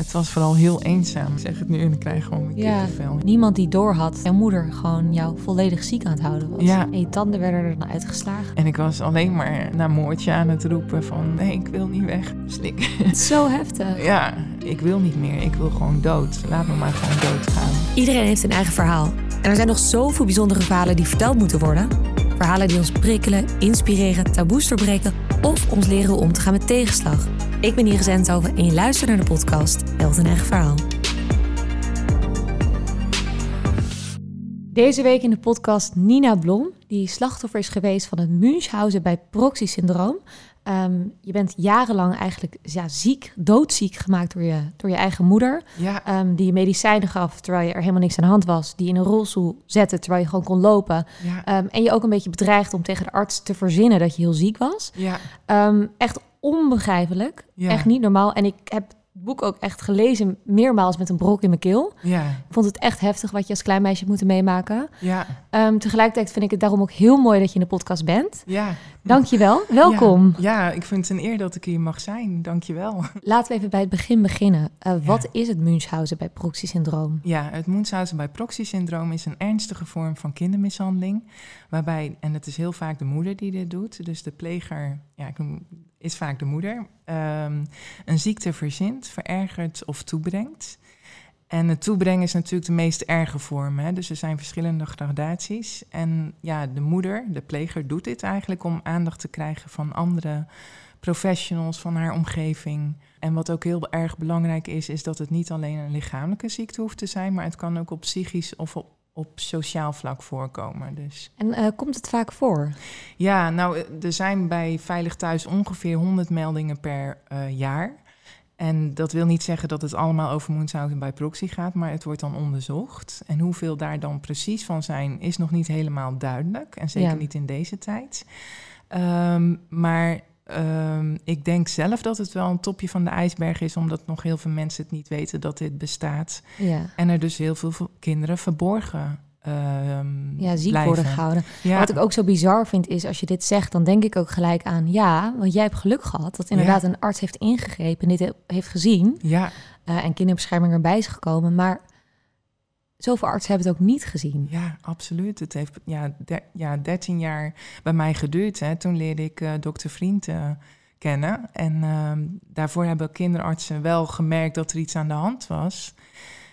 Het was vooral heel eenzaam. Ik zeg het nu en ik krijg gewoon een Ja. kippenvel. Niemand die doorhad, jouw moeder gewoon jou volledig ziek aan het houden was. Ja. En je tanden werden er dan uitgeslagen. En ik was alleen maar naar Moortje aan het roepen van... nee, ik wil niet weg. Ik, Het is zo heftig. ja, ik wil niet meer. Ik wil gewoon dood. Laat me maar gewoon doodgaan. Iedereen heeft een eigen verhaal. En er zijn nog zoveel bijzondere verhalen die verteld moeten worden. Verhalen die ons prikkelen, inspireren, taboes doorbreken of ons leren om te gaan met tegenslag. Ik ben Iris Enthoven en je luistert naar de podcast Held een eigen verhaal. Deze week in de podcast Nina Blom, die slachtoffer is geweest van het Munchausen bij proxy-syndroom. Ehm, je bent jarenlang eigenlijk ja, ziek, doodziek gemaakt door je, door je eigen moeder. Ja, ehm, die je medicijnen gaf terwijl je er helemaal niks aan de hand was. Die je in een rolstoel zette terwijl je gewoon kon lopen. ja, Ehm, en je ook een beetje bedreigd om tegen de arts te verzinnen dat je heel ziek was. ja, echt onbegrijpelijk. Ja. Echt niet normaal. En ik heb het boek ook echt gelezen, meermaals met een brok in mijn keel. ja, Ik vond het echt heftig wat je als klein meisje moeten meemaken. ja, Ehm, tegelijkertijd vind ik het daarom ook heel mooi dat je in de podcast bent. ja. Dank je wel. Welkom. Ja, ja, ik vind het een eer dat ik hier mag zijn. Dank je wel. Laten we even bij het begin beginnen. Eh, wat is het Munchausen bij proxy-syndroom? Ja, het Munchausen bij proxy-syndroom is een ernstige vorm van kindermishandeling. Waarbij, en het is heel vaak de moeder die dit doet, dus de pleger ja, ik noem- is vaak de moeder, ehm, een ziekte verzint, verergert of toebrengt. En het toebrengen is natuurlijk de meest erge vorm. Hè? Dus er zijn verschillende gradaties. En ja, de moeder, de pleger, doet dit eigenlijk om aandacht te krijgen van andere professionals, van haar omgeving. En wat ook heel erg belangrijk is, is dat het niet alleen een lichamelijke ziekte hoeft te zijn, maar het kan ook op psychisch of op, op sociaal vlak voorkomen. Dus En eh, komt het vaak voor? ja, nou, eh, er zijn bij Veilig Thuis ongeveer 100 meldingen per eh, jaar. En dat wil niet zeggen dat het allemaal over Munchausen bij proxy gaat, maar het wordt dan onderzocht. En hoeveel daar dan precies van zijn, is nog niet helemaal duidelijk. En zeker Ja. niet in deze tijd. Ehm, maar ehm, ik denk zelf dat het wel een topje van de ijsberg is, omdat nog heel veel mensen het niet weten dat dit bestaat. Ja, En er dus heel veel kinderen verborgen ehm ja ziek blijven. worden gehouden. Ja. Wat ik ook zo bizar vind is, als je dit zegt, dan denk ik ook gelijk aan... ja, want jij hebt geluk gehad dat inderdaad een arts heeft ingegrepen... en dit he- heeft gezien Ja, eh, en kinderbescherming erbij is gekomen. Maar zoveel artsen hebben het ook niet gezien. Ja, absoluut. Het heeft ja, der- ja, 13 jaar bij mij geduurd. Hè. Toen leerde ik eh, dokter Vriend eh, kennen. En ehm, daarvoor hebben kinderartsen wel gemerkt dat er iets aan de hand was.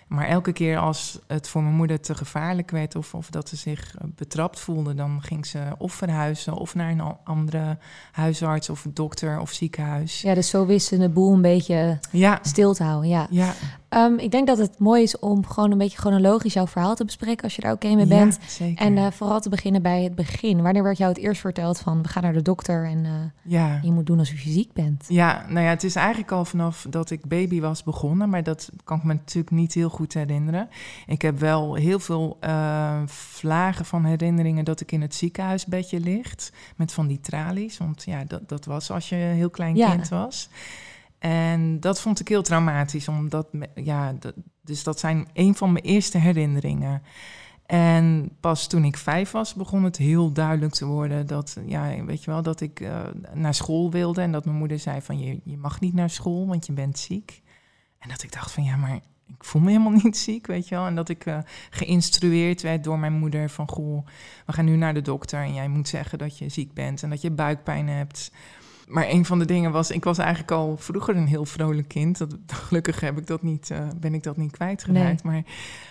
Maar elke keer als het voor mijn moeder te gevaarlijk werd of, of dat ze zich eh, betrapt voelde, dan ging ze of verhuizen of naar een andere huisarts of dokter of ziekenhuis. Ja, dus zo wisten de boel een beetje Ja, stil te houden, ja. ja, Ehm, ik denk dat het mooi is om gewoon een beetje chronologisch jouw verhaal te bespreken... als je daar oké mee bent. Ja, zeker. En eh, vooral te beginnen bij het begin. Wanneer werd jou het eerst verteld van... we gaan naar de dokter en ja. je moet doen alsof je ziek bent? Ja, nou ja, het is eigenlijk al vanaf dat ik baby was begonnen, maar dat kan ik me natuurlijk niet heel goed herinneren. Ik heb wel heel veel eh, vlagen van herinneringen dat ik in het ziekenhuisbedje ligt met van die tralies, want ja, dat, dat was als je heel klein Ja. kind was. En dat vond ik heel traumatisch, omdat, ja, dus dat zijn een van mijn eerste herinneringen. En pas toen ik vijf was, begon het heel duidelijk te worden dat, ja, weet je wel, dat ik eh, naar school wilde. En dat mijn moeder zei van, je, je mag niet naar school, want je bent ziek. En dat ik dacht van, ja, maar ik voel me helemaal niet ziek, weet je wel. En dat ik eh, geïnstrueerd werd door mijn moeder van, goh, we gaan nu naar de dokter. En jij moet zeggen dat je ziek bent en dat je buikpijn hebt. Maar een van de dingen was, ik was eigenlijk al vroeger een heel vrolijk kind. Dat, gelukkig heb ik dat niet, eh, ben ik dat niet kwijtgeraakt. Maar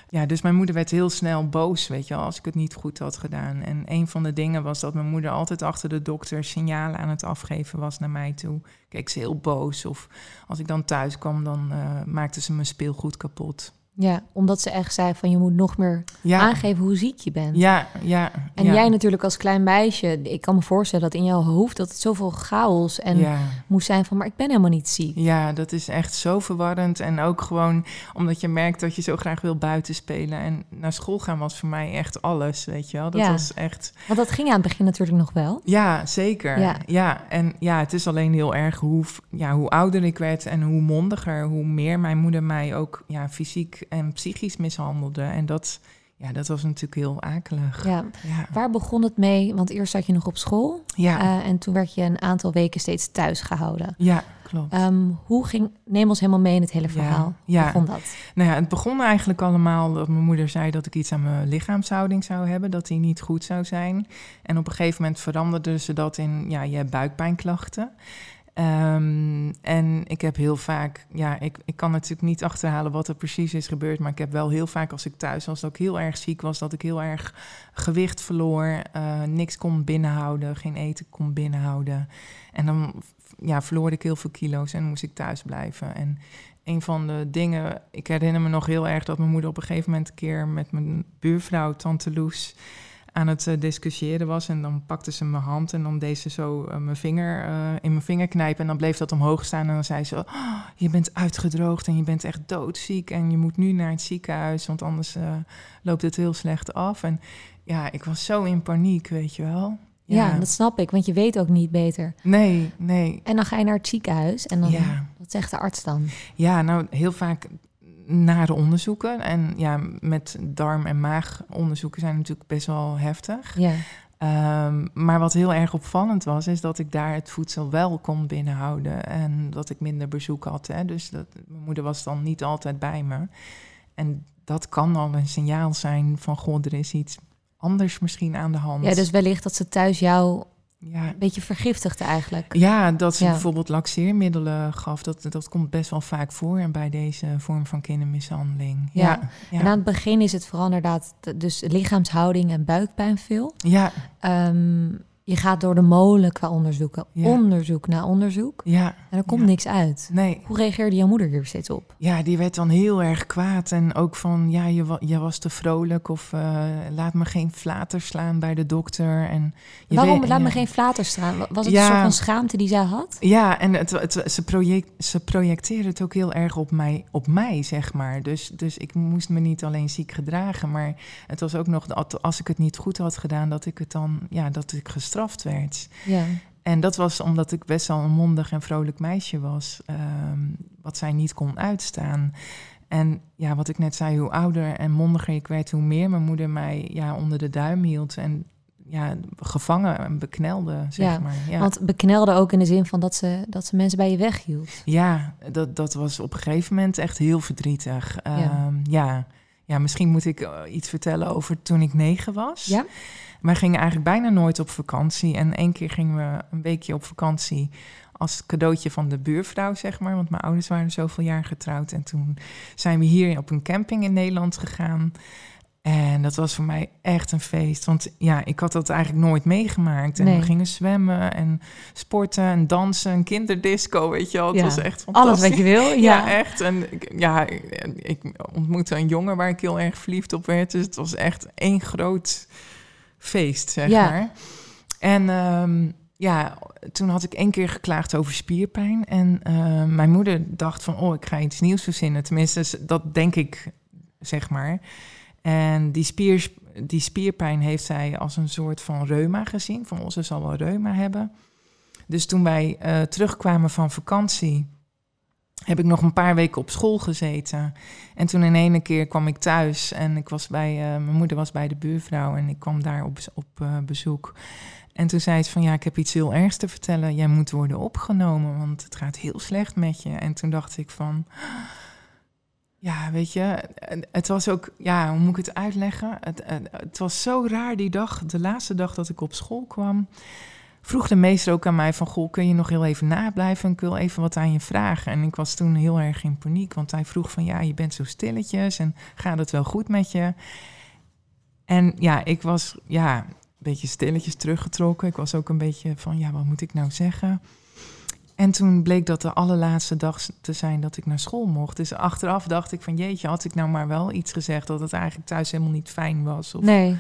ja, dus mijn moeder werd heel snel boos, weet je wel, als ik het niet goed had gedaan. En een van de dingen was dat mijn moeder altijd achter de dokter signalen aan het afgeven was naar mij toe. Keek ze heel boos. Of als ik dan thuis kwam, dan eh, maakte ze mijn speelgoed kapot. Ja, omdat ze echt zei van... je moet nog meer Ja, aangeven hoe ziek je bent. ja, ja. En ja. jij natuurlijk als klein meisje, ik kan me voorstellen dat in jouw hoofd dat het zoveel chaos en Ja. moest zijn van, maar ik ben helemaal niet ziek. Ja, dat is echt zo verwarrend. En ook gewoon omdat je merkt dat je zo graag wil buiten spelen. En naar school gaan was voor mij echt alles, weet je wel. Dat was echt... Want dat ging aan het begin natuurlijk nog wel. Ja, zeker. Ja. Ja. en ja, het is alleen heel erg hoe, ja, hoe ouder ik werd en hoe mondiger, hoe meer mijn moeder mij ook ja, fysiek en psychisch mishandelde. En dat, ja, dat was natuurlijk heel akelig. Ja. Ja, Waar begon het mee? Want eerst zat je nog op school ja, eh, en toen werd je een aantal weken steeds thuis gehouden. ja klopt. Ehm, hoe ging, neem ons helemaal mee in het hele verhaal. ja. Hoe begon dat? Nou ja, het begon eigenlijk allemaal dat mijn moeder zei dat ik iets aan mijn lichaamshouding zou hebben, dat die niet goed zou zijn. En op een gegeven moment veranderde ze dat in, ja, je hebt buikpijnklachten. Ehm, en ik heb heel vaak, ja, ik, ik kan natuurlijk niet achterhalen wat er precies is gebeurd, maar ik heb wel heel vaak als ik thuis was, dat ik heel erg ziek was, dat ik heel erg gewicht verloor, eh, niks kon binnenhouden, geen eten kon binnenhouden. En dan ja, verloor ik heel veel kilo's en moest ik thuis blijven. En een van de dingen, ik herinner me nog heel erg dat mijn moeder op een gegeven moment een keer met mijn buurvrouw, Tante Loes, aan het eh, discussiëren was. En dan pakte ze mijn hand en dan deed ze zo eh, mijn vinger eh, in mijn vinger knijpen. En dan bleef dat omhoog staan. En dan zei ze: "Oh, Je bent uitgedroogd en je bent echt doodziek. En je moet nu naar het ziekenhuis, want anders loopt het heel slecht af. En ja, ik was zo in paniek, weet je wel. Ja. dat snap ik, want je weet ook niet beter. Nee, nee. En dan ga je naar het ziekenhuis en dan, Ja. wat zegt de arts dan? Ja, nou heel vaak nare onderzoeken. En ja, met darm- en maagonderzoeken zijn natuurlijk best wel heftig. Ja, Ehm, maar wat heel erg opvallend was, is dat ik daar het voedsel wel kon binnenhouden. En dat ik minder bezoek had. Hè. Dus dat, mijn moeder was dan niet altijd bij me. En dat kan al een signaal zijn van, goh, er is iets anders misschien aan de hand. ja dus wellicht dat ze thuis jou ja, een beetje vergiftigde eigenlijk. ja, dat ze Ja. bijvoorbeeld laxeermiddelen gaf, dat, dat komt best wel vaak voor bij deze vorm van kindermishandeling. Ja. Ja, ja, En aan het begin is het vooral inderdaad dus lichaamshouding en buikpijn veel. ja, Ehm, je gaat door de molen qua onderzoeken. Ja. onderzoek na onderzoek. ja. En er komt Ja. niks uit. Nee, Hoe reageerde jouw moeder hier steeds op? ja, die werd dan heel erg kwaad. En ook van, ja, je, wa- je was te vrolijk of eh, laat me geen flater slaan bij de dokter. En je Waarom weet- laat me geen flater staan? Wa- Was het een soort van schaamte die zij had? Ja, en het, het, ze, project, ze projecteerde het ook heel erg op mij, op mij, zeg maar. Dus, dus ik moest me niet alleen ziek gedragen, maar het was ook nog dat als ik het niet goed had gedaan, dat ik het dan, ja, dat ik gestraft werd. Ja. En dat was omdat ik best wel een mondig en vrolijk meisje was, ehm, wat zij niet kon uitstaan. En ja, wat ik net zei, hoe ouder en mondiger ik werd, hoe meer mijn moeder mij ja, onder de duim hield en ja, gevangen en beknelde, zeg Ja, maar. Ja. Want beknelde ook in de zin van dat ze, dat ze mensen bij je weghield. Ja, dat, dat was op een gegeven moment echt heel verdrietig. Ja. Ja, ja. ja misschien moet ik eh, iets vertellen over toen ik negen was. Ja? Wij gingen eigenlijk bijna nooit op vakantie. En één keer gingen we een weekje op vakantie als cadeautje van de buurvrouw, zeg maar. Want mijn ouders waren zoveel jaar getrouwd. En toen zijn we hier op een camping in Nederland gegaan. En dat was voor mij echt een feest. Want ja, ik had dat eigenlijk nooit meegemaakt. En Nee. we gingen zwemmen en sporten en dansen. Een kinderdisco, weet je wel. Het Ja. was echt fantastisch. Alles wat je wil. Ja, Ja. echt. En ja, ik, ik ontmoette een jongen waar ik heel erg verliefd op werd. Dus het was echt één groot feest, zeg Ja. maar. En ehm, ja, toen had ik één keer geklaagd over spierpijn. En eh, mijn moeder dacht van, oh, ik ga iets nieuws verzinnen. Tenminste, dat denk ik, zeg maar. En die, spier, die spierpijn heeft zij als een soort van reuma gezien. Van, oh, ze zal wel reuma hebben. Dus toen wij eh, terugkwamen van vakantie, heb ik nog een paar weken op school gezeten. En toen in ene keer kwam ik thuis en ik was bij, eh, mijn moeder was bij de buurvrouw en ik kwam daar op, op eh, bezoek. En toen zei ze van ja, ik heb iets heel ergs te vertellen. Jij moet worden opgenomen, want het gaat heel slecht met je. En toen dacht ik van, ja, weet je, het was ook, ja, hoe moet ik het uitleggen? Het, het, het was zo raar die dag, de laatste dag dat ik op school kwam. Vroeg de meester ook aan mij van, goh, kun je nog heel even nablijven? Ik wil even wat aan je vragen. En ik was toen heel erg in paniek, want hij vroeg van, ja, je bent zo stilletjes en gaat het wel goed met je? En ja, ik was, ja, een beetje stilletjes teruggetrokken. Ik was ook een beetje van, ja, wat moet ik nou zeggen? En toen bleek dat de allerlaatste dag te zijn dat ik naar school mocht. Dus achteraf dacht ik van, jeetje, had ik nou maar wel iets gezegd... dat het eigenlijk thuis helemaal niet fijn was. Of, Nee,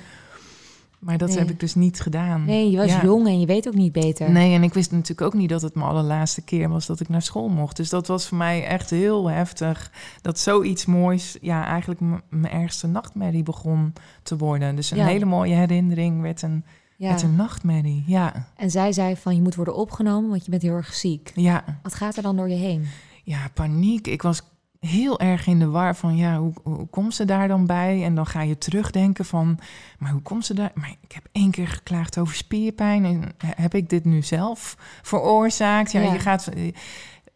maar dat Nee. heb ik dus niet gedaan. nee, je was Ja. jong en je weet ook niet beter. Nee, en ik wist natuurlijk ook niet dat het mijn allerlaatste keer was dat ik naar school mocht. Dus dat was voor mij echt heel heftig. Dat zoiets moois, ja, eigenlijk mijn ergste nachtmerrie begon te worden. Dus een Ja. hele mooie herinnering werd een, Ja. werd een nachtmerrie. Ja, En zij zei van je moet worden opgenomen, want je bent heel erg ziek. ja. Wat gaat er dan door je heen? Ja, paniek. Ik was heel erg in de war van, ja, hoe, hoe komt ze daar dan bij? En dan ga je terugdenken van, maar hoe komt ze daar? Maar ik heb één keer geklaagd over spierpijn en heb ik dit nu zelf veroorzaakt? Ja, Ja. je gaat...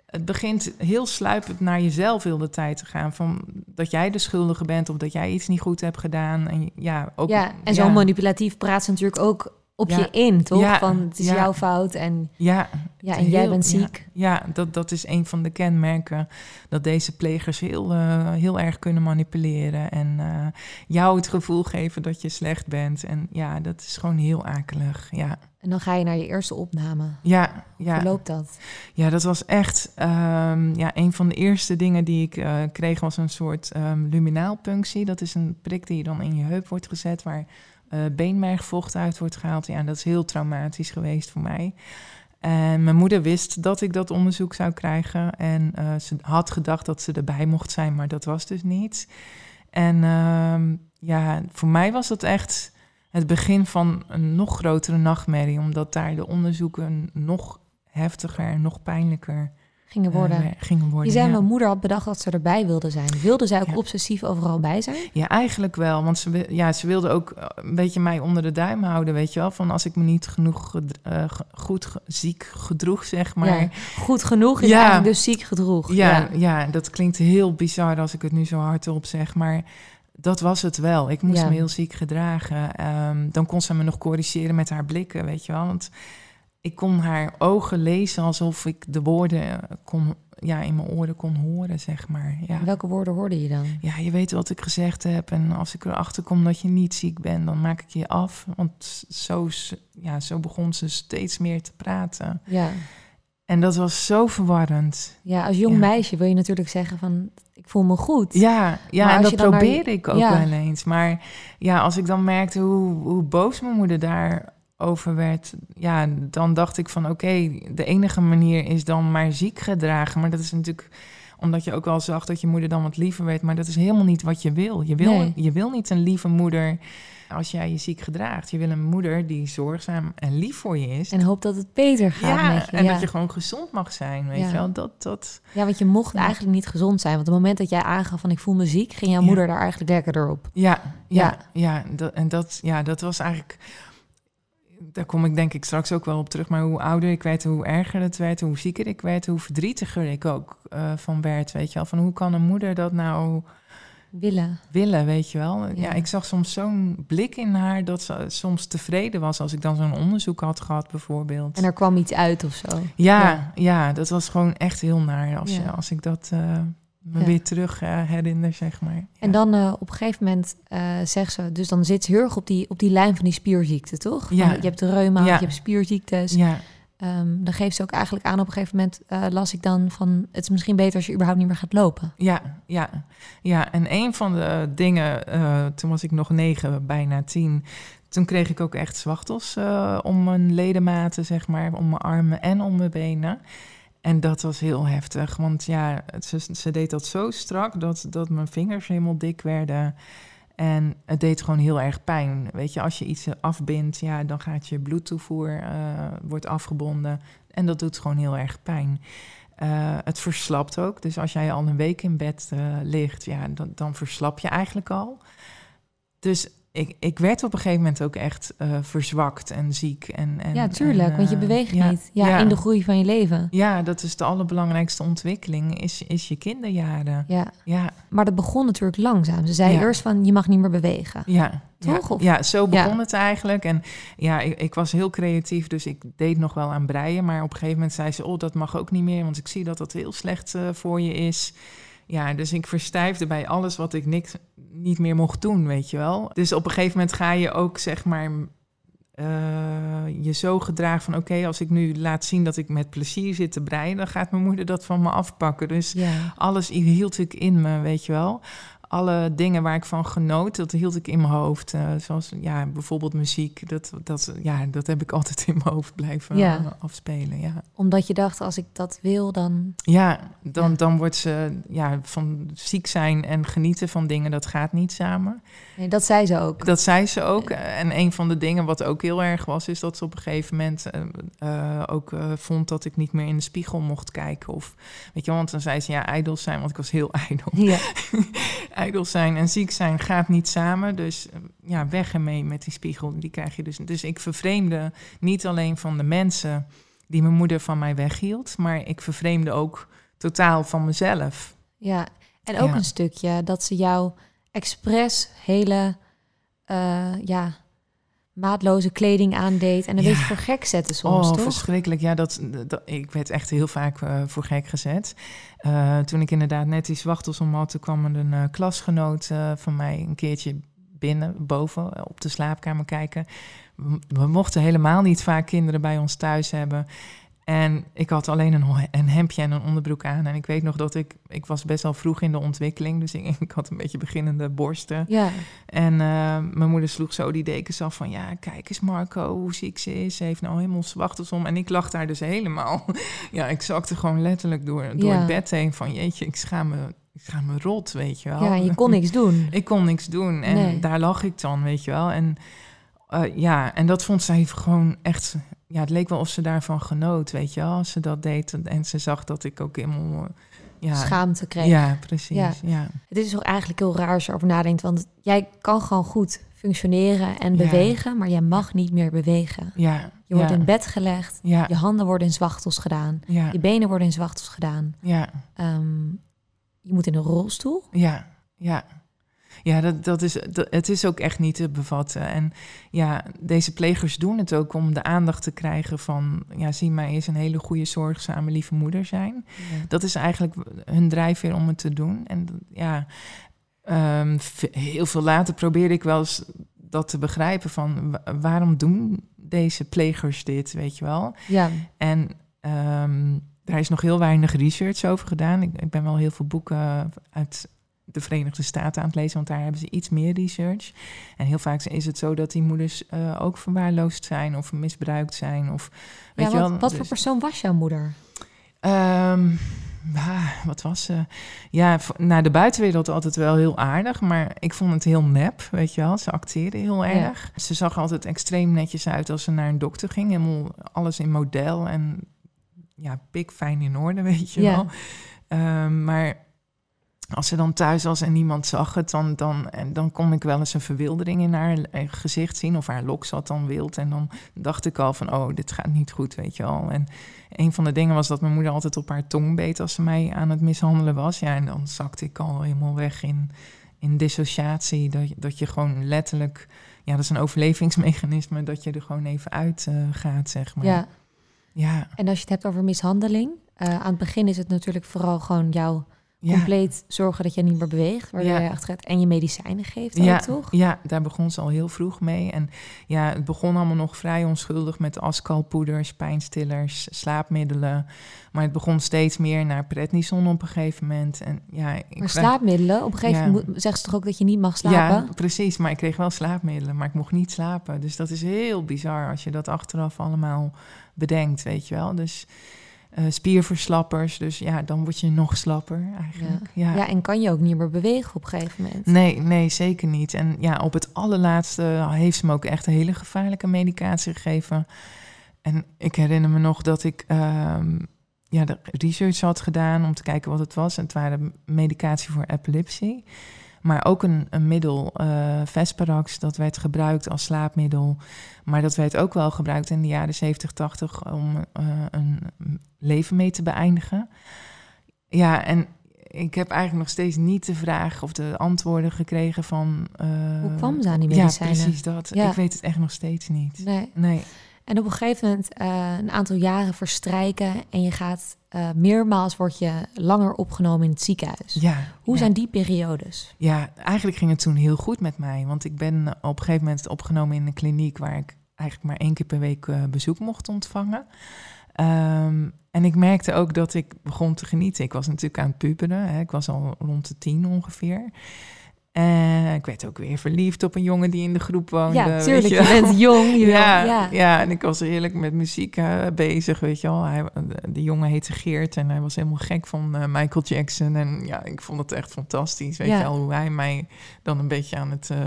Het begint heel sluipend naar jezelf heel de tijd te gaan. Van dat jij de schuldige bent of dat jij iets niet goed hebt gedaan. En ja, ook, ja, en zo manipulatief praat ze natuurlijk ook op Ja. je in, toch? Ja, Van het is ja. jouw fout en, Ja, ja, en jij bent ziek. Ja, dat, dat is een van de kenmerken. Dat deze plegers heel, eh, heel erg kunnen manipuleren. En eh, jou het gevoel geven dat je slecht bent. En ja, dat is gewoon heel akelig. Ja, En dan ga je naar je eerste opname. ja, Hoe ja. loopt dat? ja dat was echt ehm, ja, een van de eerste dingen die ik eh, kreeg. Was een soort ehm luminaalpunctie. Dat is een prik die dan in je heup wordt gezet. Waar eh, beenmergvocht uit wordt gehaald. Ja, dat is heel traumatisch geweest voor mij. En mijn moeder wist dat ik dat onderzoek zou krijgen. En eh, ze had gedacht dat ze erbij mocht zijn, maar dat was dus niet. En ehm, ja, voor mij was dat echt het begin van een nog grotere nachtmerrie. Omdat daar de onderzoeken nog heftiger en nog pijnlijker Gingen eh, worden. gingen worden. je zei, ja. mijn moeder had bedacht dat ze erbij wilde zijn. Wilde zij ook Ja. obsessief overal bij zijn? Ja, eigenlijk wel. Want ze, ja, ze wilde ook eh, een beetje mij onder de duim houden, weet je wel. Van als ik me niet genoeg eh, goed ziek gedroeg, zeg maar. Ja, goed genoeg is Ja. eigenlijk dus ziek gedroeg. Ja, ja. dat klinkt heel bizar als ik het nu zo hardop zeg, maar dat was het wel. Ik moest me heel ziek gedragen. Ehm, dan kon ze me nog corrigeren met haar blikken, weet je wel. Want ik kon haar ogen lezen alsof ik de woorden eh, kon, ja, in mijn oren kon horen, zeg maar. Ja. Welke woorden hoorde je dan? ja, je weet wat ik gezegd heb. En als ik erachter kom dat je niet ziek bent, dan maak ik je af. Want zo, ja, zo begon ze steeds meer te praten. Ja. En dat was zo verwarrend. ja, als jong Ja. meisje wil je natuurlijk zeggen van... ik voel me goed. Ja, ja Maar en dat probeerde ik ook Ja. wel eens. Maar ja, als ik dan merkte hoe, hoe boos mijn moeder daarover werd... ja, dan dacht ik van oké, de enige manier is dan maar ziek gedragen. Maar dat is natuurlijk omdat je ook wel zag dat je moeder dan wat liever werd. Maar dat is helemaal niet wat je wil. Je wil, Nee. je wil niet een lieve moeder als jij je ziek gedraagt. Je wil een moeder die zorgzaam en lief voor je is. En hoop dat het beter gaat ja, met je. en ja. dat je gewoon gezond mag zijn, weet Ja. je wel. Dat, dat, ja, want je mocht eigenlijk niet gezond zijn. Want op het moment dat jij aangaf van ik voel me ziek... ging jouw moeder daar eigenlijk lekkerder op. Ja, ja, Ja. ja. dat, en dat, ja, dat was eigenlijk. Daar kom ik denk ik straks ook wel op terug. Maar hoe ouder ik werd, hoe erger het werd, hoe zieker ik werd, hoe verdrietiger ik ook eh, van werd. Weet je wel, van hoe kan een moeder dat nou Willen. willen, weet je wel? Ja, Ja. ik zag soms zo'n blik in haar dat ze soms tevreden was als ik dan zo'n onderzoek had gehad, bijvoorbeeld. En er kwam iets uit of zo. ja, Ja. ja. dat was gewoon echt heel naar als, Ja. je, als ik dat eh, me Ja. weer terug eh, herinner, zeg maar. En dan eh, op een gegeven moment eh zegt ze... dus dan zit ze heel erg op die, op die lijn van die spierziekte, toch? Ja. Je hebt de reuma, Ja. je hebt spierziektes. Ja, Ehm, dan geeft ze ook eigenlijk aan op een gegeven moment... las ik dan van... het is misschien beter als je überhaupt niet meer gaat lopen. Ja, ja, ja. En een van de dingen, toen was ik nog negen, bijna tien. Toen kreeg ik ook echt zwachtels om mijn ledematen, zeg maar, om mijn armen en om mijn benen. En dat was heel heftig, want ja, ze, ze deed dat zo strak dat, dat mijn vingers helemaal dik werden. En het deed gewoon heel erg pijn. Weet je, als je iets afbindt, ja, dan gaat je bloedtoevoer eh, wordt afgebonden. En dat doet gewoon heel erg pijn. Eh, het verslapt ook. Dus als jij al een week in bed eh, ligt, ja, dan, dan verslap je eigenlijk al. Dus ik, ik werd op een gegeven moment ook echt eh, verzwakt en ziek. En, en, ja, tuurlijk, en, want je eh, beweegt ja, niet. Ja, ja. in de groei van je leven. Ja, dat is de allerbelangrijkste ontwikkeling, is, is je kinderjaren. Ja, Ja, maar dat begon natuurlijk langzaam. Ze zei Ja. eerst van, je mag niet meer bewegen. ja. Toch? Ja, ja zo begon Ja. het eigenlijk. En ja, ik, ik was heel creatief, dus ik deed nog wel aan breien. Maar op een gegeven moment zei ze, oh, dat mag ook niet meer, want ik zie dat dat heel slecht eh, voor je is. Ja, dus ik verstijfde bij alles wat ik niks, niet meer mocht doen, weet je wel. Dus op een gegeven moment ga je ook, zeg maar, eh, je zo gedragen van... oké, als ik nu laat zien dat ik met plezier zit te breien... dan gaat mijn moeder dat van me afpakken. Dus Ja, alles hield ik in me, weet je wel. Alle dingen waar ik van genoot, dat hield ik in mijn hoofd. Uh, zoals ja, bijvoorbeeld muziek. Dat, dat, ja, dat heb ik altijd in mijn hoofd blijven Ja. eh, afspelen. Ja, Omdat je dacht, als ik dat wil, dan... ja, dan, Ja. dan wordt ze ja, van ziek zijn en genieten van dingen, dat gaat niet samen. Nee, dat zei ze ook. Dat zei ze ook. En een van de dingen wat ook heel erg was, is dat ze op een gegeven moment eh, eh, ook eh, vond dat ik niet meer in de spiegel mocht kijken. Of weet je, wel, want dan zei ze ja, ijdel zijn, want ik was heel ijdel. Ja. ijdel zijn en ziek zijn gaat niet samen. Dus ja, weg ermee met die spiegel. Die krijg je dus. Dus ik vervreemde niet alleen van de mensen die mijn moeder van mij weghield, maar ik vervreemde ook totaal van mezelf. ja. En ook Ja. een stukje dat ze jou expres hele, eh, ja, maatloze kleding aandeed en een Ja. beetje voor gek zette soms, oh, toch? verschrikkelijk. Ja, dat, dat, ik werd echt heel vaak eh, voor gek gezet. Eh, toen ik inderdaad net die zwachtels om had, toen kwam een klasgenoot van mij een keertje binnen, boven, op de slaapkamer kijken. We, we mochten helemaal niet vaak kinderen bij ons thuis hebben. En ik had alleen een, een hemdje en een onderbroek aan. En ik weet nog dat ik... Ik was best wel vroeg in de ontwikkeling. Dus ik, ik had een beetje beginnende borsten. Ja, En eh, mijn moeder sloeg zo die dekens af van... ja, kijk eens Marco, hoe ziek ze is. Ze heeft nou helemaal zwachtels om. En ik lag daar dus helemaal... ja, ik zakte gewoon letterlijk door, door Ja. het bed heen van... jeetje, ik schaam me, ik schaam me rot, weet je wel. ja, je kon niks doen. ik kon niks doen. En Nee. daar lag ik dan, weet je wel. En eh, ja, en dat vond zij gewoon echt... Ja, het leek wel of ze daarvan genoot, weet je wel. Als ze dat deed en ze zag dat ik ook helemaal... Ja, Schaamte kreeg. ja, precies. Ja. Ja. Het is toch eigenlijk heel raar als je erover nadenkt. Want jij kan gewoon goed functioneren en Ja. bewegen, maar jij mag niet meer bewegen. Ja, Je wordt in bed gelegd, ja, je handen worden in zwachtels gedaan, ja, je benen worden in zwachtels gedaan. ja, Ehm, je moet in een rolstoel. ja, ja. Ja, dat, dat is, dat, het is ook echt niet te bevatten. En ja, deze plegers doen het ook om de aandacht te krijgen van... ja, zie mij eens een hele goede, zorgzame, lieve moeder zijn. Dat is eigenlijk hun drijfveer om het te doen. En ja, ehm, heel veel later probeerde ik wel eens dat te begrijpen van... wa- waarom doen deze plegers dit, weet je wel? Ja, En ehm, daar is nog heel weinig research over gedaan. Ik, ik ben wel heel veel boeken uit de Verenigde Staten aan het lezen, want daar hebben ze iets meer research. En heel vaak is het zo dat die moeders eh, ook verwaarloosd zijn of misbruikt zijn. Of, weet ja je wat, wel, wat voor dus- persoon was jouw moeder? Ehm, ah, wat was ze? Ja, naar de buitenwereld altijd wel heel aardig, maar ik vond het heel nep, weet je wel. Ze acteerde heel Ja. erg. Ze zag altijd extreem netjes uit als ze naar een dokter ging. Helemaal alles in model en ja, pikfijn in orde, weet je Ja. wel. Ehm, maar als ze dan thuis was en niemand zag het, dan, dan, en dan kon ik wel eens een verwildering in haar eh, gezicht zien. Of haar lok zat dan wild. En dan dacht ik al van, oh, dit gaat niet goed, weet je wel. En een van de dingen was dat mijn moeder altijd op haar tong beet als ze mij aan het mishandelen was. Ja, en dan zakte ik al helemaal weg in, in dissociatie. Dat, je- dat je gewoon letterlijk, ja, dat is een overlevingsmechanisme, dat je er gewoon even uit eh, gaat, zeg maar. Ja, ja, en als je het hebt over mishandeling, eh, aan het begin is het natuurlijk vooral gewoon jou ja. compleet zorgen dat je niet meer beweegt, waardoor Ja. je achteruit en je medicijnen geeft Ja, ook, toch? ja, daar begon ze al heel vroeg mee. En ja, het begon allemaal nog vrij onschuldig met askalpoeders, pijnstillers, slaapmiddelen. Maar het begon steeds meer naar prednison op een gegeven moment. En ja, ik Maar slaapmiddelen, op een gegeven moment zeggen ze toch ook dat je niet mag slapen? Ja, precies. Maar ik kreeg wel slaapmiddelen, maar ik mocht niet slapen. Dus dat is heel bizar als je dat achteraf allemaal bedenkt, weet je wel. Dus eh, spierverslappers, dus ja, dan word je nog slapper eigenlijk. Ja. ja, en kan je ook niet meer bewegen op een gegeven moment? Nee, nee, zeker niet. En ja, op het allerlaatste heeft ze me ook echt hele gevaarlijke medicatie gegeven. En ik herinner me nog dat ik ehm, ja, de research had gedaan om te kijken wat het was. En het waren medicatie voor epilepsie. Maar ook een, een middel, eh Vesparax, dat werd gebruikt als slaapmiddel. Maar dat werd ook wel gebruikt in de jaren 70, 80 om eh, een leven mee te beëindigen. Ja, en ik heb eigenlijk nog steeds niet de vraag of de antwoorden gekregen van... eh, Hoe kwam ze aan die medicijnen? Ja, precies dat. Ja. Ik weet het echt nog steeds niet. Nee. Nee. En op een gegeven moment, eh, een aantal jaren verstrijken en je gaat eh, meermaals word je langer opgenomen in het ziekenhuis. Ja. Hoe ja. zijn die periodes? Ja, eigenlijk ging het toen heel goed met mij. Want ik ben op een gegeven moment opgenomen in een kliniek waar ik eigenlijk maar één keer per week eh, bezoek mocht ontvangen. Ehm, en ik merkte ook dat ik begon te genieten. Ik was natuurlijk aan het puberen. Hè. Ik was al rond de tien ongeveer. En ik werd ook weer verliefd op een jongen die in de groep woonde. Ja, tuurlijk. je bent jong. Je ja, ja. ja. en ik was heerlijk met muziek eh, bezig, weet je wel. Hij, de jongen heette Geert en hij was helemaal gek van eh, Michael Jackson. En ja, ik vond het echt fantastisch, weet Ja. je wel. Hoe hij mij dan een beetje aan het eh,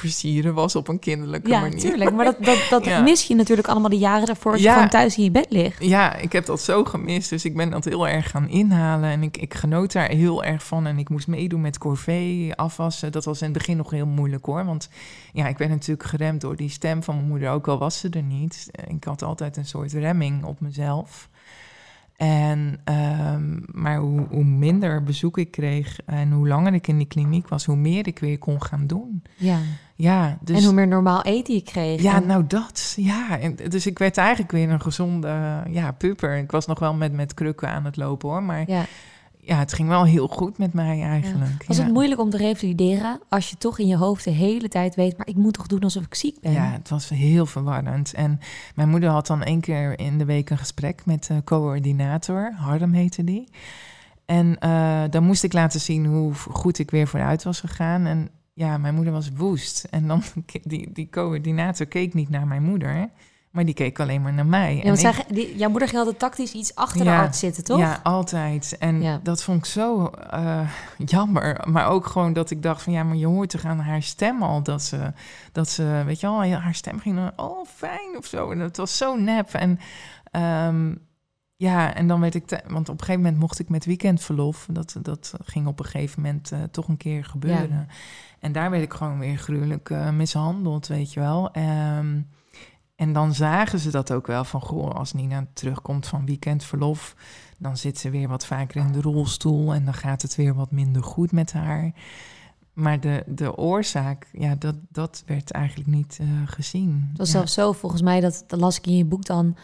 versieren was op een kinderlijke Ja, manier. tuurlijk. Maar dat, dat, dat Ja. mis je natuurlijk allemaal de jaren daarvoor als je Ja. gewoon thuis in je bed ligt. Ja, ik heb dat zo gemist. Dus ik ben dat heel erg gaan inhalen. En ik, ik genoot daar heel erg van. En ik moest meedoen met corvée, afwassen. Dat was in het begin nog heel moeilijk hoor. Want ja, ik werd natuurlijk geremd door die stem van mijn moeder. Ook al was ze er niet. Ik had altijd een soort remming op mezelf. En, ehm, maar hoe, hoe minder bezoek ik kreeg en hoe langer ik in die kliniek was, hoe meer ik weer kon gaan doen. Ja. Ja, dus... En hoe meer normaal eten je kreeg. Ja, En- nou dat. Ja, en, dus ik werd eigenlijk weer een gezonde ja, puber. Ik was nog wel met, met krukken aan het lopen hoor. Maar ja. ja. het ging wel heel goed met mij eigenlijk. Was ja. het moeilijk om te revalideren als je toch in je hoofd de hele tijd weet, maar ik moet toch doen alsof ik ziek ben? Ja, het was heel verwarrend. En mijn moeder had dan één keer in de week een gesprek met de coördinator. Harm heette die. En eh, dan moest ik laten zien hoe goed ik weer vooruit was gegaan. En ja, mijn moeder was woest. En dan, die, die coördinator keek niet naar mijn moeder, maar die keek alleen maar naar mij. Ja, En ik- zij, die, jouw moeder ging altijd tactisch iets achter de Ja, arts zitten, toch? Ja, altijd. En Ja. dat vond ik zo eh, jammer. Maar ook gewoon dat ik dacht van ja, maar je hoort toch aan haar stem al dat ze, dat ze weet je wel, haar stem ging dan, oh fijn of zo. En het was zo nep. En ehm, ja, en dan weet ik, te- want op een gegeven moment mocht ik met weekendverlof. Dat, dat ging op een gegeven moment eh, toch een keer gebeuren. En daar werd ik gewoon weer gruwelijk eh, mishandeld, weet je wel. Ehm, en dan zagen ze dat ook wel van, goh, als Nina terugkomt van weekendverlof, dan zit ze weer wat vaker in de rolstoel en dan gaat het weer wat minder goed met haar. Maar de, de oorzaak, ja, dat, dat werd eigenlijk niet eh, gezien. Het was ja. zelfs zo, volgens mij, dat, dat las ik in je boek dan,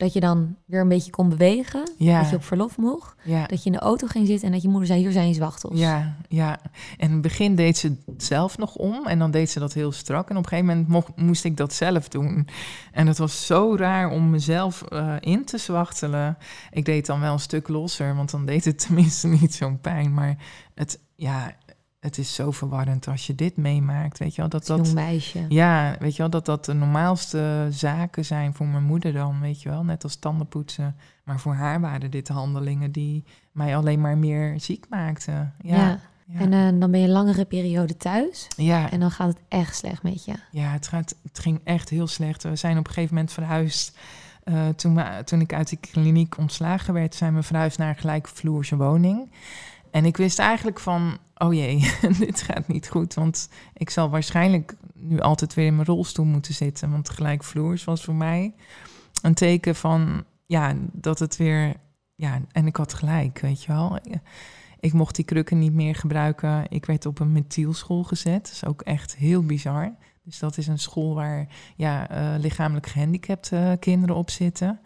dat je dan weer een beetje kon bewegen. Ja. Dat je op verlof mocht. ja. Dat je in de auto ging zitten en dat je moeder zei, hier zijn je zwachtels. Ja, ja. En in het begin deed ze het zelf nog om en dan deed ze dat heel strak. En op een gegeven moment mocht, moest ik dat zelf doen. En het was zo raar om mezelf eh, in te zwachtelen. Ik deed dan wel een stuk losser, want dan deed het tenminste niet zo'n pijn. Maar het, ja, het is zo verwarrend als je dit meemaakt, weet je wel. Dat jong dat, meisje. ja, weet je wel, dat dat de normaalste zaken zijn voor mijn moeder dan, weet je wel. Net als tandenpoetsen. Maar voor haar waren dit handelingen die mij alleen maar meer ziek maakten. Ja, Ja. ja. En eh, dan ben je een langere periode thuis. ja, En dan gaat het echt slecht met je. ja het, gaat, het ging echt heel slecht. We zijn op een gegeven moment verhuisd. Eh, toen, we, toen ik uit die kliniek ontslagen werd, zijn we verhuisd naar een gelijkvloerse woning. En ik wist eigenlijk van, oh jee, dit gaat niet goed. Want ik zal waarschijnlijk nu altijd weer in mijn rolstoel moeten zitten. Want gelijkvloers was voor mij een teken van, ja, dat het weer... Ja, en ik had gelijk, weet je wel. Ik mocht die krukken niet meer gebruiken. Ik werd op een metielschool gezet. Dat is ook echt heel bizar. Dus dat is een school waar ja, eh, lichamelijk gehandicapte kinderen op zitten.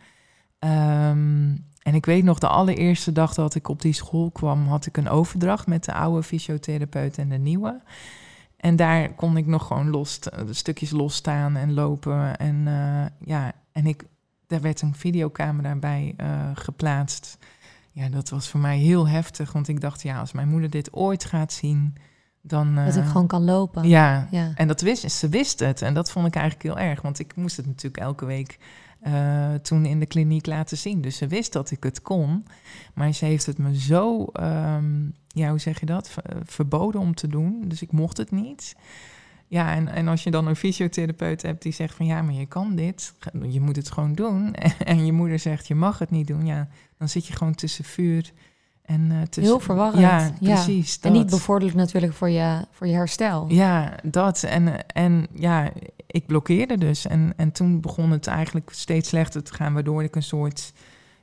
Ehm, en ik weet nog, de allereerste dag dat ik op die school kwam, had ik een overdracht met de oude fysiotherapeut en de nieuwe. En daar kon ik nog gewoon los, stukjes losstaan en lopen. En eh, ja, en ik, daar werd een videocamera bij eh, geplaatst. Ja, dat was voor mij heel heftig, want ik dacht, ja, als mijn moeder dit ooit gaat zien, dan... Dat ik eh, gewoon kan lopen. Ja, Ja. en dat wist, ze wist het. En dat vond ik eigenlijk heel erg. Want ik moest het natuurlijk elke week eh, toen in de kliniek laten zien. Dus ze wist dat ik het kon. Maar ze heeft het me zo, ehm, ja, hoe zeg je dat? Eh, verboden om te doen. Dus ik mocht het niet. Ja, en, en als je dan een fysiotherapeut hebt die zegt van ja, maar je kan dit. Je moet het gewoon doen. En je moeder zegt je mag het niet doen. Ja, dan zit je gewoon tussen vuur en eh, tussen... Heel verwarrend. Ja, precies. En niet bevorderlijk natuurlijk voor je, voor je herstel. Ja, dat. En, en ja, ik blokkeerde dus. En, en toen begon het eigenlijk steeds slechter te gaan, waardoor ik een soort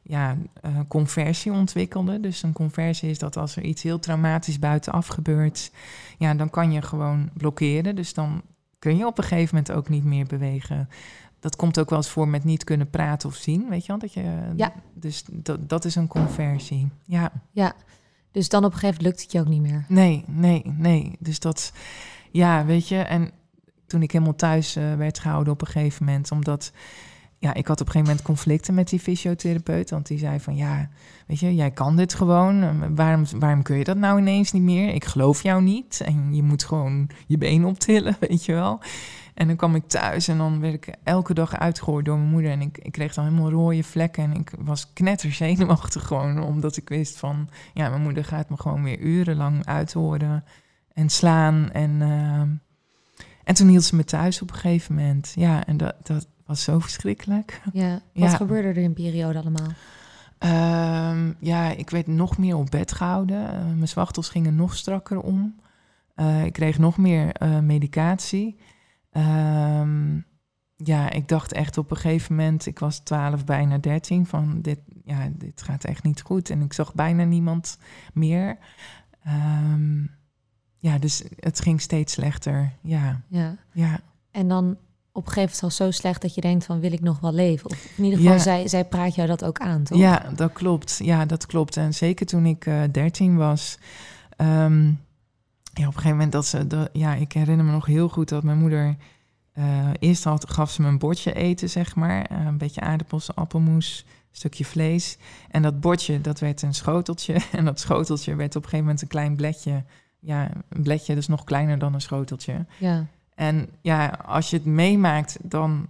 ja, eh, conversie ontwikkelde. Dus een conversie is dat als er iets heel traumatisch buitenaf gebeurt, ja, dan kan je gewoon blokkeren. Dus dan kun je op een gegeven moment ook niet meer bewegen. Dat komt ook wel eens voor met niet kunnen praten of zien, weet je wel? Dat je, Ja. Dus dat, dat is een conversie. Ja. Ja. Dus dan op een gegeven moment lukt het je ook niet meer. Nee, nee, nee. Dus dat, ja, weet je, en toen ik helemaal thuis eh, werd gehouden op een gegeven moment, omdat, ja, ik had op een gegeven moment conflicten met die fysiotherapeut. Want die zei van ja, weet je, jij kan dit gewoon. Waarom, waarom kun je dat nou ineens niet meer? Ik geloof jou niet. En je moet gewoon je been optillen, weet je wel. En dan kwam ik thuis en dan werd ik elke dag uitgehoord door mijn moeder. En ik, ik kreeg dan helemaal rode vlekken. En ik was knetterzenuwachtig gewoon, omdat ik wist van... Ja, mijn moeder gaat me gewoon weer urenlang uithoren en slaan. En, uh, en toen hield ze me thuis op een gegeven moment. Ja, en dat, dat was zo verschrikkelijk. Ja, wat gebeurde er in een periode allemaal? Um, ja, ik werd nog meer op bed gehouden. Uh, mijn zwachtels gingen nog strakker om. Uh, ik kreeg nog meer uh, medicatie. Um, ja, ik dacht echt op een gegeven moment, ik was 12, bijna 13, van dit, ja, dit gaat echt niet goed. En ik zag bijna niemand meer. Um, ja, dus het ging steeds slechter. Ja. ja. ja. En dan op een gegeven moment al zo slecht dat je denkt van wil ik nog wel leven? Of in ieder geval, ja. zij, zij praat jou dat ook aan, toch? Ja, dat klopt. Ja, dat klopt. En zeker toen ik uh, 13 was. Um, ja, op een gegeven moment dat ze, de, ja, ik herinner me nog heel goed dat mijn moeder uh, eerst had, gaf ze me een bordje eten, zeg maar, uh, een beetje aardappels, appelmoes, stukje vlees. En dat bordje, dat werd een schoteltje. En dat schoteltje werd op een gegeven moment een klein bledje. Ja, een bledje, dus nog kleiner dan een schoteltje. Ja. En ja, als je het meemaakt, dan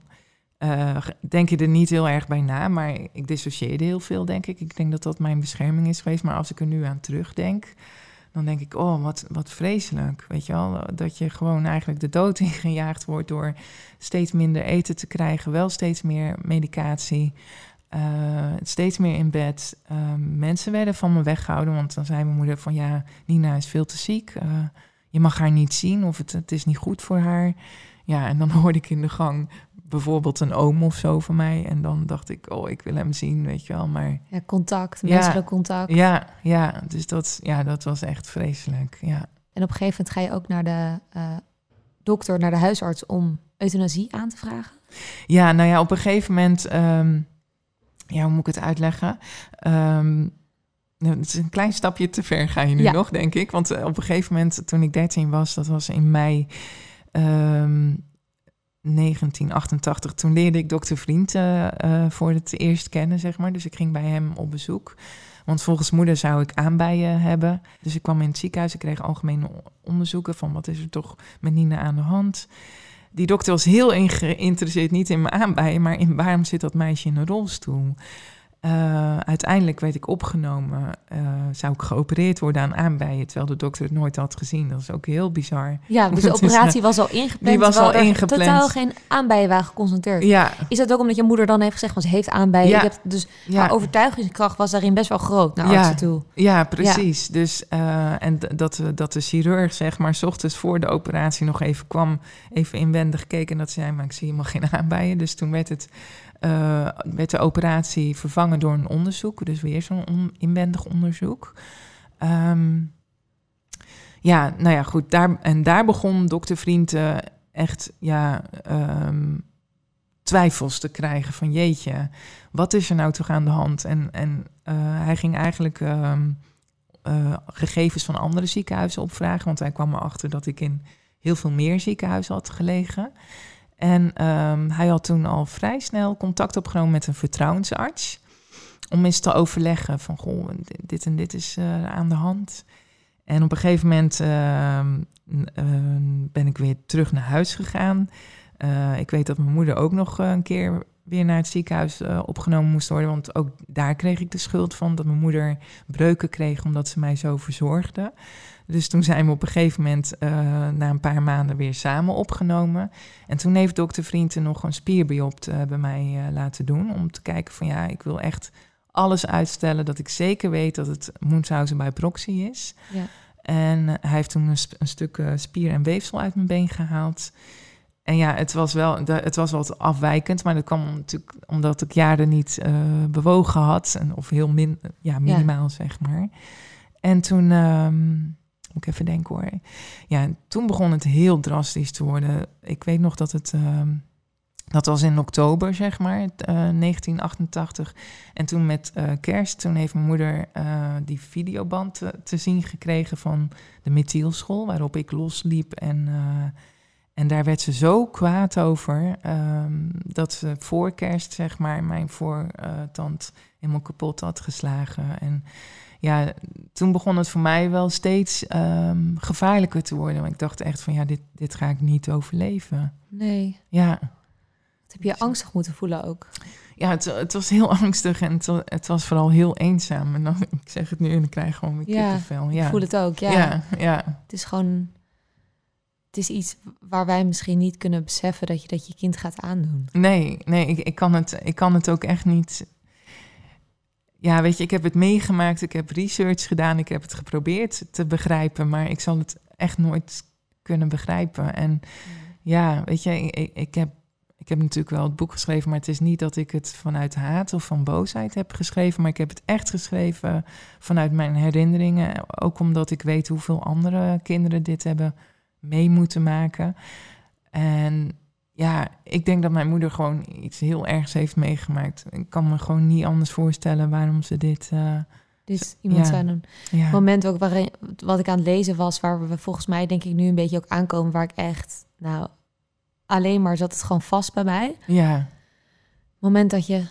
uh, denk je er niet heel erg bij na. Maar ik dissocieerde heel veel, denk ik. Ik denk dat dat mijn bescherming is geweest. Maar als ik er nu aan terugdenk, dan denk ik, oh, wat, wat vreselijk. Weet je wel, dat je gewoon eigenlijk de dood ingejaagd wordt door steeds minder eten te krijgen, wel steeds meer medicatie, uh, steeds meer in bed. Uh, mensen werden van me weggehouden, want dan zei mijn moeder van, ja, Nina is veel te ziek. Uh, je mag haar niet zien of het, het is niet goed voor haar. Ja, en dan hoorde ik in de gang bijvoorbeeld een oom of zo van mij. En dan dacht ik, oh, ik wil hem zien, weet je wel. Maar, ja, contact, menselijk ja, contact. Ja, ja, dus dat, ja, dat was echt vreselijk, ja. En op een gegeven moment ga je ook naar de uh, dokter, naar de huisarts... om euthanasie aan te vragen? Ja, nou ja, op een gegeven moment... Um, ja, hoe moet ik het uitleggen? Um, nou, het is een klein stapje te ver ga je nu ja. nog, denk ik. Want uh, op een gegeven moment, toen ik 13 was, dat was in mei... Um, 1988, toen leerde ik dokter Vriend uh, uh, voor het eerst kennen, zeg maar. Dus ik ging bij hem op bezoek. Want volgens moeder zou ik aanbijen hebben. Dus ik kwam in het ziekenhuis, ik kreeg algemene onderzoeken van wat is er toch met Nina aan de hand. Die dokter was heel geïnteresseerd, niet in mijn aanbijen, maar in waarom zit dat meisje in een rolstoel. Uh, uiteindelijk werd ik opgenomen, uh, zou ik geopereerd worden aan aanbijen, terwijl de dokter het nooit had gezien. Dat is ook heel bizar. Ja, dus de operatie was al ingepland. Die was al ingepland. totaal geen aanbijen waren geconcentreerd. Ja. Is dat ook omdat je moeder dan heeft gezegd, want ze heeft aanbijen. Ja. Dus ja. haar overtuigingskracht was daarin best wel groot naar ja. toe. Ja, precies. Ja. Dus, uh, en dat, dat de chirurg, zeg maar, s ochtends voor de operatie nog even kwam, even inwendig keek en dat zei, maar ik zie helemaal geen aanbijen. Dus toen werd het uh, werd de operatie vervangen door een onderzoek. Dus weer zo'n on inwendig onderzoek. Um, ja, nou ja, goed. Daar, en daar begon dokter Vriend uh, echt ja, um, twijfels te krijgen van jeetje, wat is er nou toch aan de hand? En, en uh, hij ging eigenlijk um, gegevens van andere ziekenhuizen opvragen, want hij kwam erachter dat ik in heel veel meer ziekenhuizen had gelegen. En um, hij had toen al vrij snel contact opgenomen met een vertrouwensarts. Om eens te overleggen van, goh, dit en dit is uh, aan de hand. En op een gegeven moment uh, uh, ben ik weer terug naar huis gegaan. Uh, ik weet dat mijn moeder ook nog een keer weer naar het ziekenhuis opgenomen moest worden. Want ook daar kreeg ik de schuld van dat mijn moeder breuken kreeg omdat ze mij zo verzorgde. Dus toen zijn we op een gegeven moment uh, na een paar maanden weer samen opgenomen. En toen heeft dokter Vrienden nog een spierbiopt uh, bij mij uh, laten doen. Om te kijken van ja, ik wil echt alles uitstellen. Dat ik zeker weet dat het Munchausen bij proxy is. Ja. En hij heeft toen een, st een stuk spier en weefsel uit mijn been gehaald. En ja, het was wel het was wat afwijkend, maar dat kwam natuurlijk omdat ik jaren niet bewogen had. En, of heel min, ja, minimaal ja. zeg maar. En toen... Um, moet ik even denken hoor. Ja, toen begon het heel drastisch te worden. Ik weet nog dat het. Uh, dat was in oktober, zeg maar, uh, 1988. En toen met uh, kerst, toen heeft mijn moeder uh, die videoband te, zien gekregen van de methielschool, waarop ik losliep en, En daar werd ze zo kwaad over ehm, dat ze voor kerst, zeg maar, mijn voortand helemaal kapot had geslagen. En ja, toen begon het voor mij wel steeds ehm, gevaarlijker te worden. Want ik dacht echt van, ja, dit, dit ga ik niet overleven. Nee. Ja. Dat heb je angstig moeten voelen ook. Ja, het, het was heel angstig en het, het was vooral heel eenzaam. En dan, ik zeg het nu en ik krijg gewoon weer Ja, kippenvel. Ja, Ik voel het ook, ja. ja, ja. Het is gewoon... Het is iets waar wij misschien niet kunnen beseffen dat je dat je kind gaat aandoen. Nee, nee ik, ik, kan het, ik kan het ook echt niet. Ja, weet je, ik heb het meegemaakt, ik heb research gedaan, ik heb het geprobeerd te begrijpen, maar ik zal het echt nooit kunnen begrijpen. En ja, weet je, ik, ik, ik heb, ik heb natuurlijk wel het boek geschreven, maar het is niet dat ik het vanuit haat of van boosheid heb geschreven, maar ik heb het echt geschreven vanuit mijn herinneringen. Ook omdat ik weet hoeveel andere kinderen dit hebben mee moeten maken. En ja, ik denk dat mijn moeder gewoon iets heel ergs heeft meegemaakt. Ik kan me gewoon niet anders voorstellen waarom ze dit. eh, Dus iemand Ja. zou doen. ja. Het moment ook waarin wat ik aan het lezen was, waar we volgens mij denk ik nu een beetje ook aankomen, waar ik echt, nou, alleen maar zat het gewoon vast bij mij. ja, moment dat je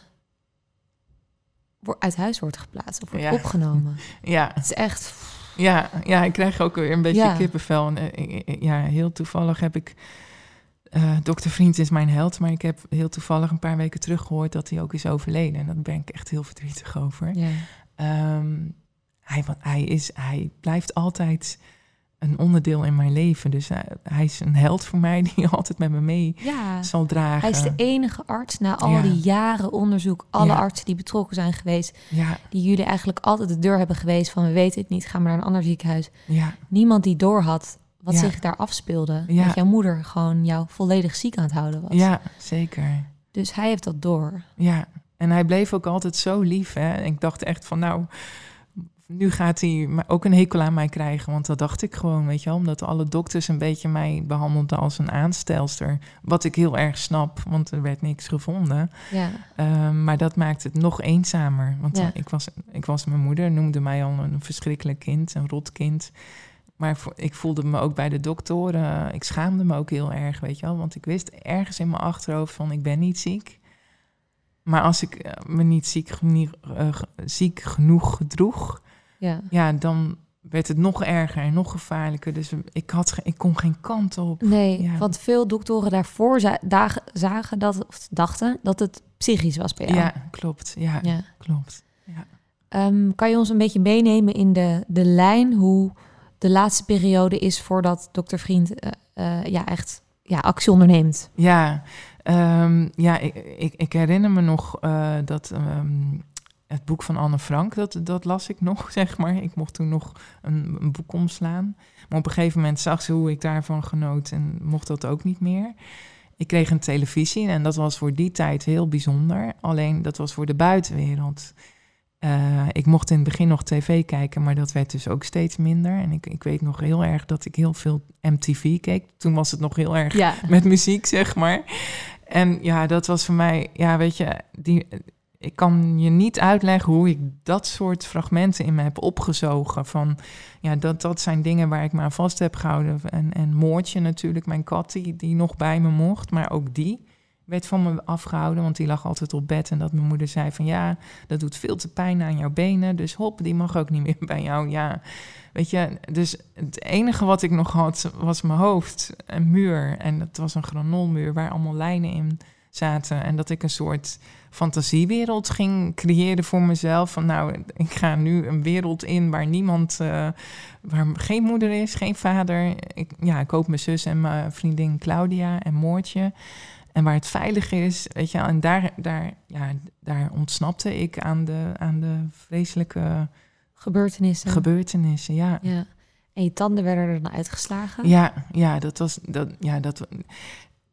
uit huis wordt geplaatst of wordt Ja. opgenomen. ja, Het is echt, ja, ja, ik krijg ook weer een beetje kippenvel. En, eh, ik- ja, heel toevallig heb ik. Eh dokter Vriend is mijn held, maar ik heb heel toevallig een paar weken terug gehoord dat hij ook is overleden. En daar ben ik echt heel verdrietig over. ja, Ehm, hij, want hij, is, hij blijft altijd een onderdeel in mijn leven. Dus hij, hij is een held voor mij die altijd met me mee ja. zal dragen. Hij is de enige arts na al Ja. die jaren onderzoek, alle artsen die betrokken zijn geweest, die jullie eigenlijk altijd de deur hebben geweest van we weten het niet, ga maar naar een ander ziekenhuis. ja, Niemand die door had wat Ja. zich daar afspeelde. Ja. Dat jouw moeder gewoon jou volledig ziek aan het houden was. ja, zeker. Dus hij heeft dat door. Ja, en hij bleef ook altijd zo lief. Hè? En ik dacht echt van, nou, nu gaat hij ook een hekel aan mij krijgen. Want dat dacht ik gewoon, weet je wel. Omdat alle dokters een beetje mij behandelden als een aanstelster. Wat ik heel erg snap, want er werd niks gevonden. Ja, Ehm, maar dat maakt het nog eenzamer. Want Ja. ik, was, ik was mijn moeder, noemde mij al een verschrikkelijk kind, een rot kind. Maar ik voelde me ook bij de doktoren, ik schaamde me ook heel erg, weet je wel. Want ik wist ergens in mijn achterhoofd van, ik ben niet ziek. Maar als ik eh, me niet ziek, eh, ziek genoeg gedroeg, ja. ja, dan werd het nog erger en nog gevaarlijker. Dus ik, had, ik kon geen kant op. Nee, Ja. want veel doktoren daarvoor zagen dat, of dachten dat het psychisch was bij jou. Ja, klopt. Ja, Ja. klopt. Ehm, kan je ons een beetje meenemen in de, de lijn hoe de laatste periode is voordat dokter Vriend eh, eh, ja, echt ja, actie onderneemt? Ja, ehm, ja ik, ik, ik herinner me nog eh, dat ehm, het boek van Anne Frank, dat, dat las ik nog, zeg maar. Ik mocht toen nog een, een boek omslaan. Maar op een gegeven moment zag ze hoe ik daarvan genoot en mocht dat ook niet meer. Ik kreeg een televisie en dat was voor die tijd heel bijzonder. Alleen dat was voor de buitenwereld. Eh, ik mocht in het begin nog tv kijken, maar dat werd dus ook steeds minder. En ik, ik weet nog heel erg dat ik heel veel MTV keek. Toen was het nog heel erg Ja, met muziek, zeg maar. En ja, dat was voor mij, ja, weet je, die, ik kan je niet uitleggen hoe ik dat soort fragmenten in me heb opgezogen. Van, ja, dat, dat zijn dingen waar ik me aan vast heb gehouden. En, en Moortje natuurlijk, mijn kat, die, die nog bij me mocht, maar ook die werd van me afgehouden, want die lag altijd op bed. En dat mijn moeder zei van, ja, dat doet veel te pijn aan jouw benen, dus hop, die mag ook niet meer bij jou, ja. Weet je, dus het enige wat ik nog had was mijn hoofd, een muur. En dat was een granolmuur waar allemaal lijnen in zaten. En dat ik een soort fantasiewereld ging creëren voor mezelf. Van nou, ik ga nu een wereld in waar niemand, eh, waar geen moeder is, geen vader. Ik, ja, ik hoop mijn zus en mijn vriendin Claudia en Moortje. En waar het veilig is, weet je. En daar, daar, ja, daar ontsnapte ik aan de, aan de vreselijke gebeurtenissen. gebeurtenissen, ja. ja. En je tanden werden er dan uitgeslagen? Ja, ja, dat was dat. Ja, dat.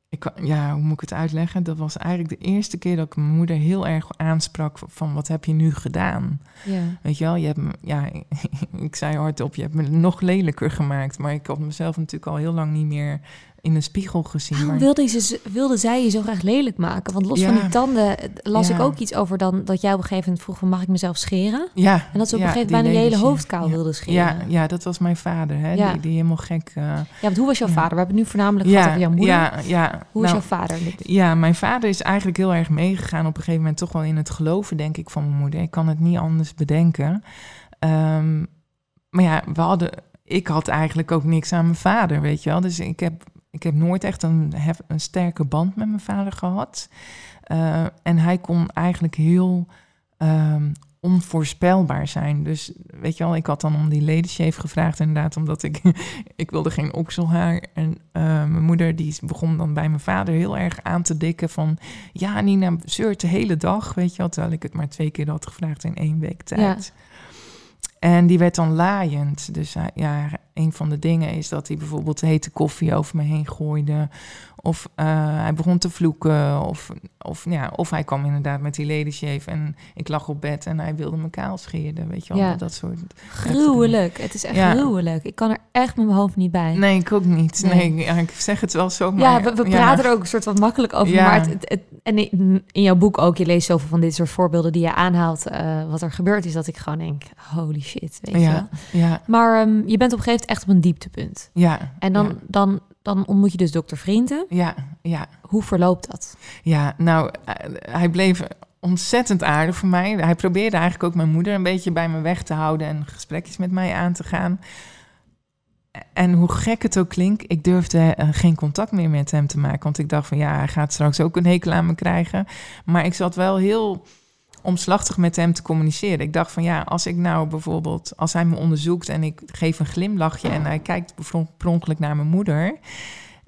ik, ja, hoe moet ik het uitleggen? Dat was eigenlijk de eerste keer dat ik mijn moeder heel erg aansprak van wat heb je nu gedaan? Ja. Weet je wel, je hebt me, ja, ik zei hardop, je hebt me nog lelijker gemaakt. Maar ik had mezelf natuurlijk al heel lang niet meer in een spiegel gezien. Maar, wilde, ze, wilde zij je zo graag lelijk maken? Want los van die tanden eh, las Ja. ik ook iets over dan, dat jij op een gegeven moment vroeg van mag ik mezelf scheren? ja, En dat ze op een gegeven moment bijna je hele hoofd kaal wilde scheren. Ja, ja, dat was mijn vader, hè? Die, die helemaal gek... eh, Ja, want hoe was jouw vader? We hebben het nu voornamelijk gehad over jouw moeder. Ja, ja. Hoe is Nou, jouw vader? Ja, mijn vader is eigenlijk heel erg meegegaan op een gegeven moment toch wel in het geloven, denk ik, van mijn moeder. Ik kan het niet anders bedenken. Ehm, maar ja, we hadden, ik had eigenlijk ook niks aan mijn vader, weet je wel. Dus ik heb, ik heb nooit echt een, een sterke band met mijn vader gehad. Eh, en hij kon eigenlijk heel ehm, onvoorspelbaar zijn. Dus weet je wel, ik had dan om die ladyshave gevraagd inderdaad, omdat ik, ik wilde geen okselhaar. En eh, mijn moeder die begon dan bij mijn vader heel erg aan te dikken van... Ja, Nina zeurt de hele dag, weet je wel. Terwijl ik het maar twee keer had gevraagd in één week tijd. En die werd dan laaiend. Dus hij- ja, een van de dingen is dat hij bijvoorbeeld hete koffie over me heen gooide. Of eh, hij begon te vloeken. Of, of, ja, of hij kwam inderdaad met die ladyshave en ik lag op bed en hij wilde me kaal scheren. Weet je wel, Ja. dat soort... Gruwelijk. Het is echt Ja. gruwelijk. Ik kan er echt met mijn hoofd niet bij. Nee, ik ook niet. Nee. Nee, ja, ik zeg het wel zo, maar... ja, we, we praten er ook een soort van makkelijk over. Maar het, het, het- en in, jouw boek ook, je leest zoveel van dit soort voorbeelden die je aanhaalt. eh, wat er gebeurd is, dat ik gewoon denk, holy shit, weet je wel. Ja, Maar ehm, je bent op een gegeven moment echt op een dieptepunt. ja. En dan, dan, dan ontmoet je dus dokter Vrienden. Ja, ja, Hoe verloopt dat? ja. Nou, eh, hij bleef ontzettend aardig voor mij. Hij probeerde eigenlijk ook mijn moeder een beetje bij me weg te houden en gesprekjes met mij aan te gaan. En hoe gek het ook klinkt, ik durfde eh, geen contact meer met hem te maken. Want ik dacht van ja, hij gaat straks ook een hekel aan me krijgen. Maar ik zat wel heel omslachtig met hem te communiceren. Ik dacht van ja, als ik nou bijvoorbeeld, als hij me onderzoekt en ik geef een glimlachje en hij kijkt per ongeluk naar mijn moeder.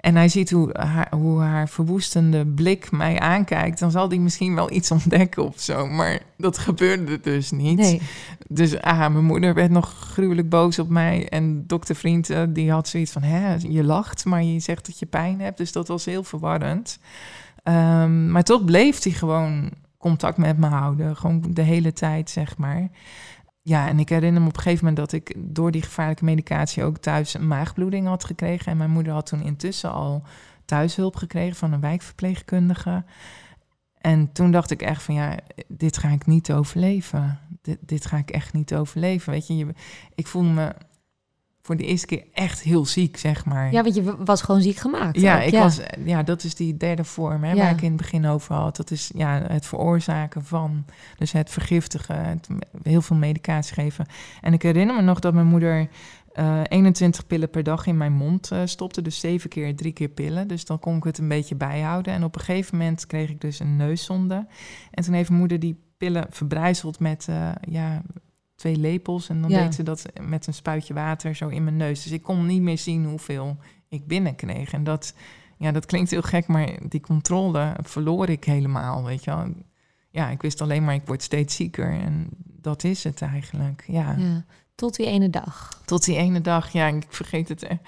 En hij ziet hoe haar, hoe haar verwoestende blik mij aankijkt, dan zal hij misschien wel iets ontdekken of zo. Maar dat gebeurde dus niet. Nee. Dus ah, mijn moeder werd nog gruwelijk boos op mij. En dokter Vriend, eh, die had zoiets van... Hè, je lacht, maar je zegt dat je pijn hebt. Dus dat was heel verwarrend. Ehm, maar toch bleef hij gewoon contact met me houden. Gewoon de hele tijd, zeg maar. Ja, en ik herinner me op een gegeven moment dat ik door die gevaarlijke medicatie ook thuis een maagbloeding had gekregen. En mijn moeder had toen intussen al thuishulp gekregen van een wijkverpleegkundige. En toen dacht ik echt van ja, dit ga ik niet overleven. Dit, dit ga ik echt niet overleven. Weet je, je ik voelde me voor de eerste keer echt heel ziek, zeg maar. Ja, want je was gewoon ziek gemaakt. Ja, ook, ik Was, ja, dat is die derde vorm hè, Ja. waar ik in het begin over had. Dat is ja, het veroorzaken van, dus het vergiftigen, het heel veel medicatie geven. En ik herinner me nog dat mijn moeder eh 21 pillen per dag in mijn mond eh, stopte. Dus zeven keer, drie keer pillen. Dus dan kon ik het een beetje bijhouden. En op een gegeven moment kreeg ik dus een neuszonde. En toen heeft mijn moeder die pillen verbrijzeld met eh, ja, twee lepels. En dan Ja. deed ze dat met een spuitje water zo in mijn neus. Dus ik kon niet meer zien hoeveel ik binnenkreeg. En dat, ja, dat klinkt heel gek, maar die controle verloor ik helemaal, weet je wel. Ja, ik wist alleen maar, ik word steeds zieker. En dat is het eigenlijk, ja. Ja, Tot die ene dag. Tot die ene dag, ja, ik vergeet het, ik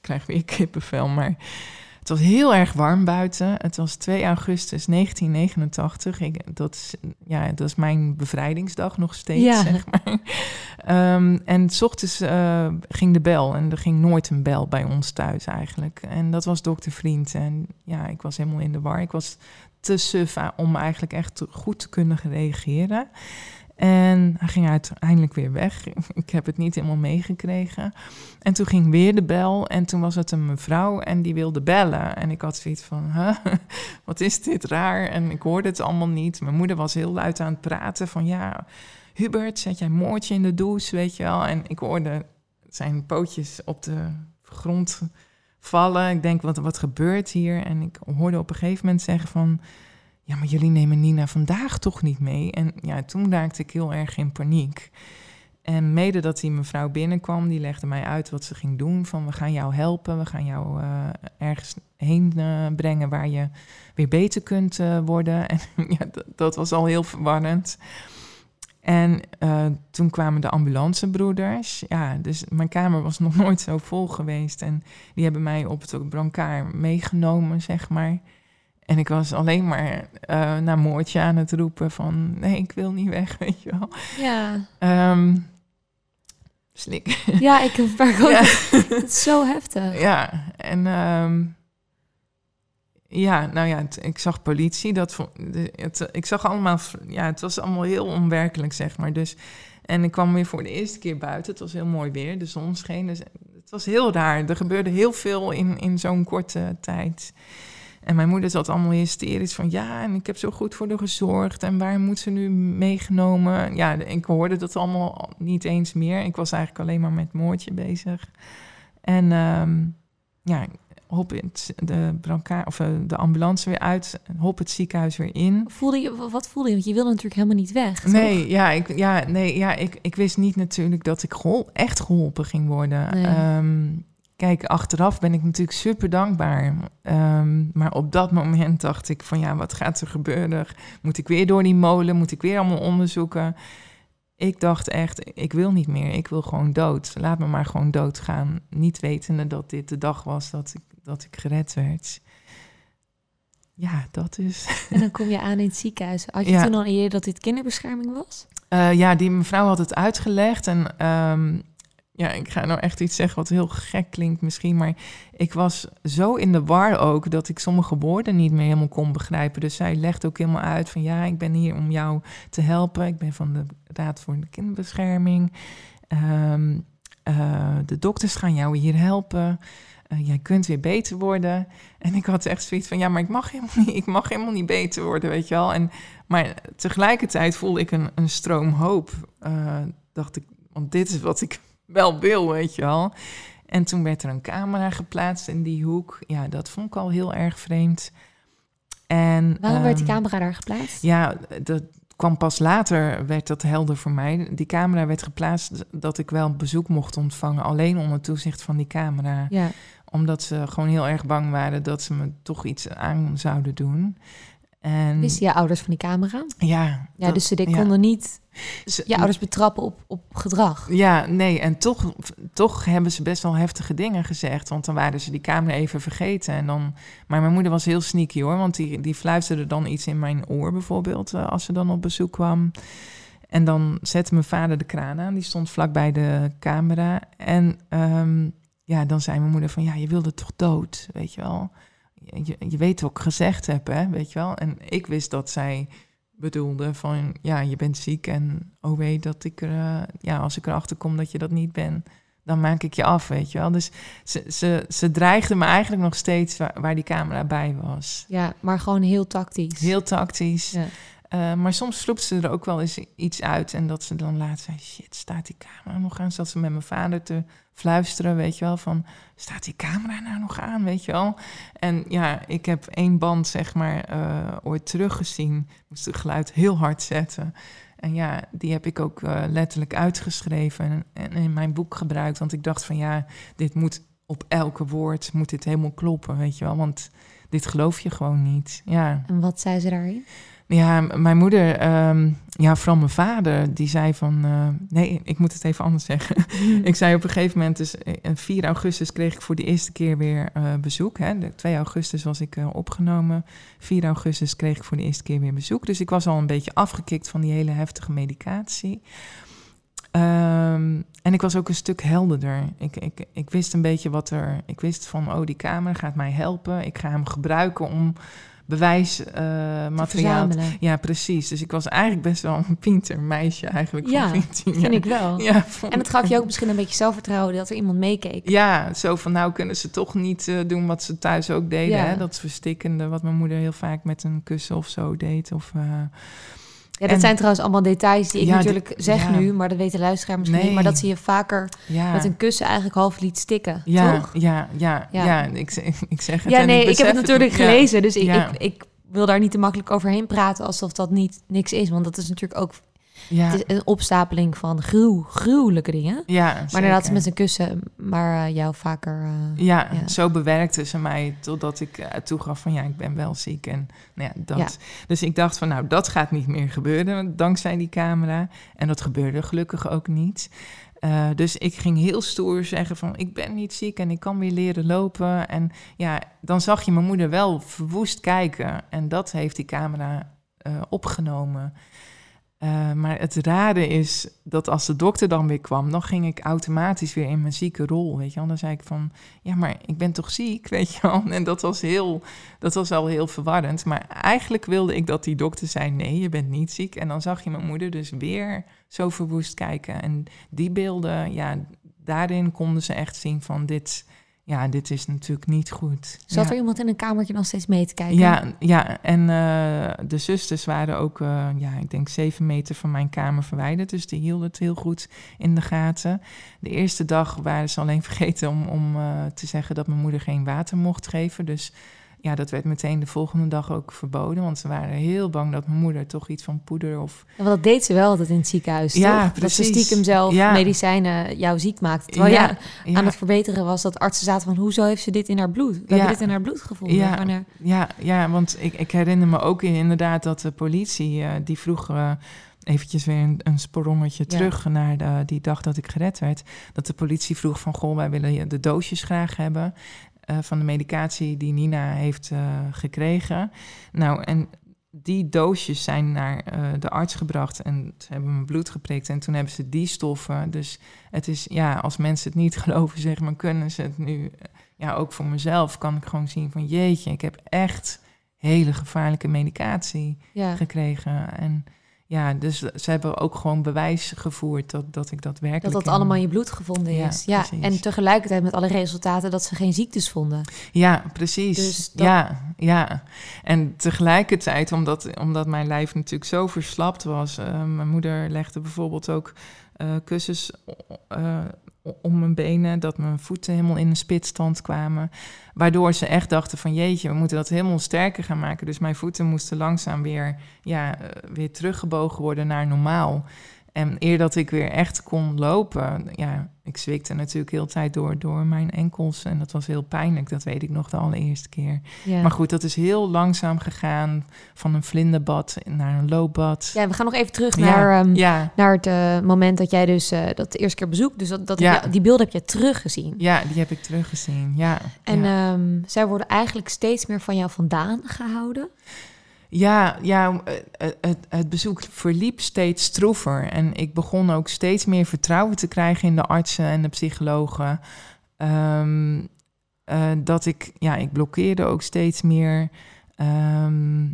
krijg weer kippenvel, maar... Het was heel erg warm buiten. Het was 2 augustus 1989. Ik, dat, is, ja, dat is mijn bevrijdingsdag nog steeds, Ja. zeg maar. Ehm, en s ochtends eh, ging de bel. En er ging nooit een bel bij ons thuis eigenlijk. En dat was dokter Vriend. En ja, ik was helemaal in de war. Ik was te suf a- om eigenlijk echt goed te kunnen reageren. En hij ging uiteindelijk weer weg. Ik heb het niet helemaal meegekregen. En toen ging weer de bel. En toen was het een mevrouw en die wilde bellen. En ik had zoiets van, wat is dit raar? En ik hoorde het allemaal niet. Mijn moeder was heel luid aan het praten van, ja, Hubert, zet jij moordje in de douche, weet je wel? En ik hoorde zijn pootjes op de grond vallen. Ik denk, wat, wat gebeurt hier? En ik hoorde op een gegeven moment zeggen van... ja, maar jullie nemen Nina vandaag toch niet mee? En ja, toen raakte ik heel erg in paniek. En mede dat die mevrouw binnenkwam, die legde mij uit wat ze ging doen. Van, we gaan jou helpen, we gaan jou eh, ergens heen eh, brengen... waar je weer beter kunt eh, worden. En ja, dat, was al heel verwarrend. En toen kwamen de ambulancebroeders. Ja, dus mijn kamer was nog nooit zo vol geweest. En die hebben mij op het brancard meegenomen, zeg maar. En ik was alleen maar uh, naar Moortje aan het roepen van... nee, ik wil niet weg, weet je wel. Ja. Um, slik. Ja, ik heb. Ja. Het is zo heftig. Ja, en... Um, ja, nou ja, het, ik zag politie. Dat, het, ik zag allemaal, ja, het was allemaal heel onwerkelijk, zeg maar. Dus, en ik kwam weer voor de eerste keer buiten. Het was heel mooi weer, de zon scheen. Dus het was heel raar. Er gebeurde heel veel in, in zo'n korte tijd. En mijn moeder zat allemaal hysterisch van... ja, en ik heb zo goed voor haar gezorgd... en waar moet ze nu meegenomen? Ja, ik hoorde dat allemaal niet eens meer. Ik was eigenlijk alleen maar met Moortje bezig. En um, ja, hop het, de, brancard, of, uh, de ambulance weer uit, hop het ziekenhuis weer in. Voelde je, wat voelde je? Want je wilde natuurlijk helemaal niet weg. Nee, ja, ik, ja, nee, ja ik, ik wist niet natuurlijk dat ik gehol, echt geholpen ging worden. Nee. Um, kijk, achteraf ben ik natuurlijk super dankbaar. Um, maar op dat moment dacht ik van ja, wat gaat er gebeuren? Moet ik weer door die molen? Moet ik weer allemaal onderzoeken? Ik dacht echt, ik wil niet meer. Ik wil gewoon dood. Laat me maar gewoon doodgaan. Niet wetende dat dit de dag was dat ik dat ik gered werd. Ja, dat is. En dan kom je aan in het ziekenhuis. Had je toen al een idee dat dit kinderbescherming was? Uh, ja, die mevrouw had het uitgelegd. En um, ja, ik ga nou echt iets zeggen wat heel gek klinkt misschien. Maar ik was zo in de war ook dat ik sommige woorden niet meer helemaal kon begrijpen. Dus zij legt ook helemaal uit van ja, ik ben hier om jou te helpen. Ik ben van de Raad voor de Kinderbescherming. Um, uh, de dokters gaan jou hier helpen. Uh, jij kunt weer beter worden. En ik had echt zoiets van, ja, maar ik mag helemaal niet, ik mag helemaal niet beter worden, weet je wel. En, maar tegelijkertijd voelde ik een, een stroom hoop. Uh, dacht ik, want dit is wat ik wel wil, weet je wel. En toen werd er een camera geplaatst in die hoek. Ja, dat vond ik al heel erg vreemd. En, Waarom werd die ehm, camera daar geplaatst? Ja, dat kwam pas later, werd dat helder voor mij. Die camera werd geplaatst dat ik wel bezoek mocht ontvangen, alleen onder toezicht van die camera. Ja omdat ze gewoon heel erg bang waren dat ze me toch iets aan zouden doen. En, Wisten je ouders van die camera? Ja. Ja, dus ze konden niet je ouders betrappen op, op gedrag. Ja, nee. En toch, toch hebben ze best wel heftige dingen gezegd. Want dan waren ze die camera even vergeten. En dan, maar mijn moeder was heel sneaky hoor. Want die, die fluisterde dan iets in mijn oor bijvoorbeeld. Eh, als ze dan op bezoek kwam. En dan zette mijn vader de kraan aan. Die stond vlak bij de camera. En um, ja, dan zei mijn moeder van, ja, je wilde toch dood, weet je wel. Je, je weet wat ik gezegd heb, hè, weet je wel. En ik wist dat zij bedoelde van, ja, je bent ziek en oh weet dat ik er, uh, ja, als ik erachter kom dat je dat niet bent, dan maak ik je af, weet je wel. Dus ze, ze, ze dreigde me eigenlijk nog steeds waar, waar die camera bij was. Ja, maar gewoon heel tactisch. Heel tactisch. Ja. Uh, maar soms sloept ze er ook wel eens iets uit. En dat ze dan laat zei, shit, staat die camera nog aan? Zat ze met mijn vader te fluisteren, weet je wel, van... staat die camera nou nog aan, weet je wel? En ja, ik heb één band, zeg maar, uh, ooit teruggezien. Moest het geluid heel hard zetten. En ja, die heb ik ook uh, letterlijk uitgeschreven en, en, in mijn boek gebruikt. Want ik dacht van, ja, dit moet op elke woord, moet dit helemaal kloppen, weet je wel? Want dit geloof je gewoon niet, ja. En wat zei ze daarin? Ja, mijn moeder, um, ja, vooral mijn vader, die zei van... Uh, nee, ik moet het even anders zeggen. ik zei op een gegeven moment, dus 4 eh, augustus kreeg ik voor de eerste keer weer uh, bezoek. Hè. De 2 augustus was ik uh, opgenomen. 4 augustus kreeg ik voor de eerste keer weer bezoek. Dus ik was al een beetje afgekikt van die hele heftige medicatie. Um, en ik was ook een stuk helderder. Ik, ik, ik wist een beetje wat er... Ik wist van, oh, die kamer gaat mij helpen. Ik ga hem gebruiken om bewijsmateriaal. Uh, ja, precies. Dus ik was eigenlijk best wel een pinter meisje eigenlijk. Ja, van vind ik wel. Ja, en het gaf je ook misschien een beetje zelfvertrouwen dat er iemand meekeek. Ja, zo van nou kunnen ze toch niet uh, doen wat ze thuis ook deden. Ja. Hè? Dat verstikkende wat mijn moeder heel vaak met een kussen of zo deed. Of... Uh, ja, dat zijn trouwens allemaal details die ik natuurlijk zeg nu, maar dat weet de luisteraar misschien niet. Maar dat zie je vaker met een kussen eigenlijk half liet stikken, ja, toch? Ja, ja, ja. ik, ik zeg het Ja, nee, ik, ik heb het natuurlijk gelezen, dus ik, ik, ik wil daar niet te makkelijk overheen praten alsof dat niet niks is. Want dat is natuurlijk ook Ja, Het is een opstapeling van gruw, gruwelijke dingen. ja Maar inderdaad, zeker. met een kussen, maar eh, jou vaker... eh, Ja, Ja. zo bewerkte ze mij totdat ik eh, toegaf van ja, ik ben wel ziek. En nou ja, dat. Ja. Dus ik dacht van nou, dat gaat niet meer gebeuren dankzij die camera. En dat gebeurde gelukkig ook niet. Dus ik ging heel stoer zeggen van ik ben niet ziek en ik kan weer leren lopen. En ja, dan zag je mijn moeder wel verwoest kijken. En dat heeft die camera opgenomen. Eh, maar het rare is dat als de dokter dan weer kwam, dan ging ik automatisch weer in mijn zieke rol. Weet je wel? Dan zei ik van, ja, maar ik ben toch ziek, weet je wel? En dat was, heel, dat was al heel verwarrend. Maar eigenlijk wilde ik dat die dokter zei, nee, je bent niet ziek. En dan zag je mijn moeder dus weer zo verwoest kijken. En die beelden, ja, daarin konden ze echt zien van dit, ja, dit is natuurlijk niet goed. Zat ja. er iemand in een kamertje nog steeds mee te kijken? Ja, ja, en eh, de zusters waren ook, eh, ja, ik denk zeven meter van mijn kamer verwijderd. Dus die hielden het heel goed in de gaten. De eerste dag waren ze alleen vergeten om, om eh, te zeggen dat mijn moeder geen water mocht geven. Dus ja, dat werd meteen de volgende dag ook verboden. Want ze waren heel bang dat mijn moeder toch iets van poeder of... Ja, want dat deed ze wel altijd in het ziekenhuis, Ja, toch? Dat ze precies. stiekem zelf Ja. medicijnen jou ziek maakte. Terwijl ja, ja, aan het verbeteren was dat artsen zaten van... hoezo heeft ze dit in haar bloed? We Ja. hebben dit in haar bloed gevonden. Ja. Wanneer- Ja, ja want ik, ik herinner me ook inderdaad dat de politie, eh, die vroeg eh, eventjes weer een, een sprongetje Ja. terug naar de, die dag dat ik gered werd. Dat de politie vroeg van, goh, wij willen de doosjes graag hebben eh, van de medicatie die Nina heeft eh, gekregen. Nou, en die doosjes zijn naar eh, de arts gebracht en ze hebben mijn bloed geprikt en toen hebben ze die stoffen. Dus het is, ja, als mensen het niet geloven, zeg maar, kunnen ze het nu ja, ook voor mezelf kan ik gewoon zien van jeetje, ik heb echt hele gevaarlijke medicatie Ja. gekregen. En ja, dus ze hebben ook gewoon bewijs gevoerd dat, dat ik dat werkelijk... Dat dat in- allemaal in je bloed gevonden is. Ja, en tegelijkertijd met alle resultaten dat ze geen ziektes vonden. Ja, precies. Dus dat- Ja, ja. En tegelijkertijd, omdat, omdat mijn lijf natuurlijk zo verslapt was... eh, mijn moeder legde bijvoorbeeld ook eh, kussens eh, om mijn benen... dat mijn voeten helemaal in een spitstand kwamen. Waardoor ze echt dachten van jeetje, we moeten dat helemaal sterker gaan maken. Dus mijn voeten moesten langzaam weer, ja, eh, weer teruggebogen worden naar normaal. En eer dat ik weer echt kon lopen, ja, ik zwikte natuurlijk heel de tijd door, door mijn enkels. En dat was heel pijnlijk, dat weet ik nog de allereerste keer. Ja. Maar goed, dat is heel langzaam gegaan. Van een vlinderbad naar een loopbad. ja, we gaan nog even terug Ja, naar, ehm, ja, naar het eh, moment dat jij dus eh, dat de eerste keer bezoekt. Dus dat, dat je- die beelden heb je teruggezien. ja, die heb ik teruggezien. Ja, En ehm, zij worden eigenlijk steeds meer van jou vandaan gehouden. Ja, ja eh, het, het bezoek verliep steeds stroever. En ik begon ook steeds meer vertrouwen te krijgen in de artsen en de psychologen. Ehm, eh, dat ik, ja, ik blokkeerde ook steeds meer. Ehm,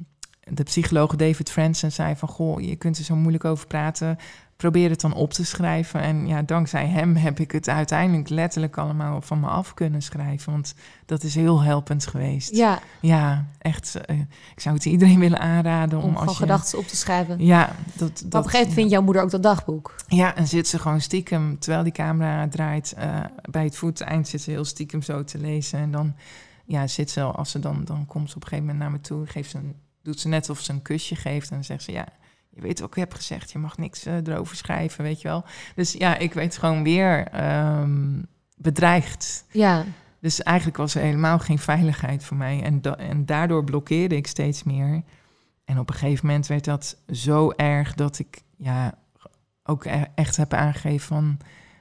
de psycholoog David Franson zei van, goh, je kunt er zo moeilijk over praten. Probeer het dan op te schrijven. En ja, dankzij hem heb ik het uiteindelijk letterlijk allemaal van me af kunnen schrijven. Want dat is heel helpend geweest. Ja, Ja, echt. eh, ik zou het iedereen willen aanraden om, om als je... gedachten op te schrijven. Ja, dat, dat, op een gegeven moment vindt jouw moeder ook dat dagboek. Ja, en zit ze gewoon stiekem, terwijl die camera draait, eh, bij het voeteind zit ze heel stiekem zo te lezen. En dan ja, zit ze, als ze dan, dan komt ze op een gegeven moment naar me toe, geeft ze een, doet ze net of ze een kusje geeft. En dan zegt ze, ja, je weet wat ik heb gezegd, je mag niks eh, erover schrijven, weet je wel. Dus ja, ik weet gewoon weer ehm, bedreigd. Ja, Dus eigenlijk was er helemaal geen veiligheid voor mij. En, da- en daardoor blokkeerde ik steeds meer. En op een gegeven moment werd dat zo erg dat ik ja, ook e- echt heb aangegeven van...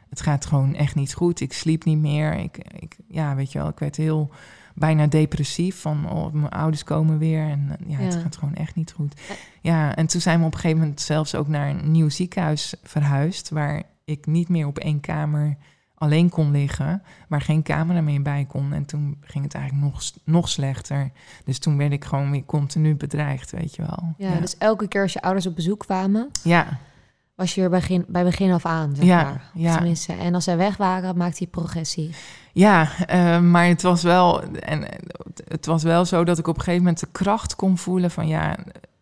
het gaat gewoon echt niet goed. Ik sliep niet meer. Ik, ik, ja, weet je wel, ik werd heel bijna depressief van... oh, mijn ouders komen weer en eh, ja, het Ja. gaat gewoon echt niet goed. Ja, en toen zijn we op een gegeven moment zelfs ook naar een nieuw ziekenhuis verhuisd... waar ik niet meer op één kamer alleen kon liggen, waar geen camera meer bij kon. En toen ging het eigenlijk nog, nog slechter. Dus toen werd ik gewoon weer continu bedreigd, weet je wel. ja, dus elke keer als je ouders op bezoek kwamen, ja, was je bij begin, bij begin af aan, zeg Ja, maar. ja. Tenminste, en als zij weg waren, maakte je progressie. ja eh, maar het was, wel, en, eh, het was wel zo dat ik op een gegeven moment de kracht kon voelen van ja,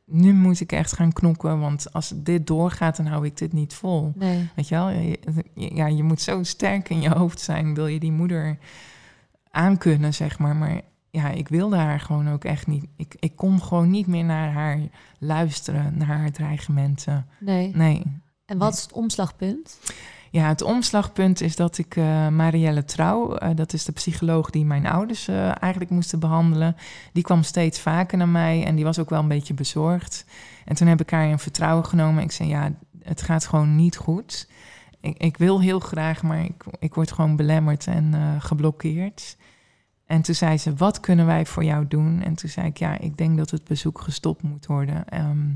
nu moet ik echt gaan knokken, want als dit doorgaat, dan hou ik dit niet vol. Nee. Weet je wel? Je- Ja, je moet zo sterk in je hoofd zijn, wil je die moeder aankunnen, zeg maar. Maar ja, ik wilde haar gewoon ook echt niet. Ik, ik kon gewoon niet meer naar haar luisteren, naar haar dreigementen. Nee. Nee. En wat is het omslagpunt? Ja, het omslagpunt is dat ik eh, Marielle Trouw, eh, dat is de psycholoog die mijn ouders eh, eigenlijk moesten behandelen, die kwam steeds vaker naar mij en die was ook wel een beetje bezorgd. En toen heb ik haar in vertrouwen genomen. Ik zei, ja, het gaat gewoon niet goed. Ik, ik wil heel graag, maar ik, ik word gewoon belemmerd en geblokkeerd. En toen zei ze, wat kunnen wij voor jou doen? En toen zei ik, ja, ik denk dat het bezoek gestopt moet worden. Ehm,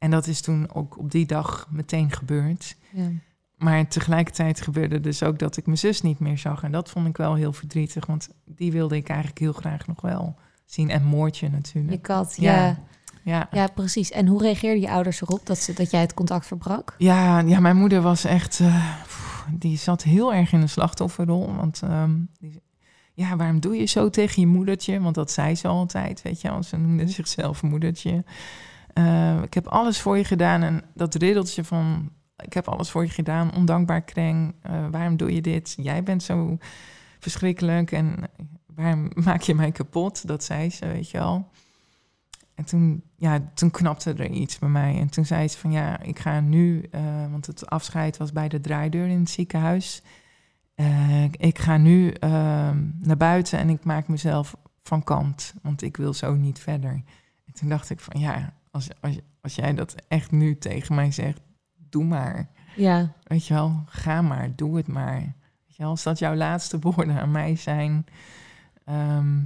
en dat is toen ook op die dag meteen gebeurd. Ja. Maar tegelijkertijd gebeurde dus ook dat ik mijn zus niet meer zag. En dat vond ik wel heel verdrietig, want die wilde ik eigenlijk heel graag nog wel zien. En Moortje natuurlijk. Je kat, ja. ja. Ja. precies. En hoe reageerden je ouders erop dat, ze, dat jij het contact verbrak? Ja, ja mijn moeder was echt... Uh, die zat heel erg in de slachtofferrol. Want ehm, die, ja, waarom doe je zo tegen je moedertje? Want dat zei ze altijd, weet je wel. Ze noemde zichzelf moedertje. Uh, ik heb alles voor je gedaan en dat riddeltje van ik heb alles voor je gedaan, ondankbaar kreng. Uh, waarom doe je dit? Jij bent zo verschrikkelijk en waarom maak je mij kapot? Dat zei ze, weet je wel. En toen, ja, toen knapte er iets bij mij. En toen zei ze van ja, ik ga nu, uh, want het afscheid was bij de draaideur in het ziekenhuis. Ik ga nu ehm, naar buiten en ik maak mezelf van kant, want ik wil zo niet verder. En toen dacht ik van ja, als, als, als jij dat echt nu tegen mij zegt, doe maar. Ja. Weet je wel, ga maar, doe het maar. Weet je wel, als dat jouw laatste woorden aan mij zijn. Ehm,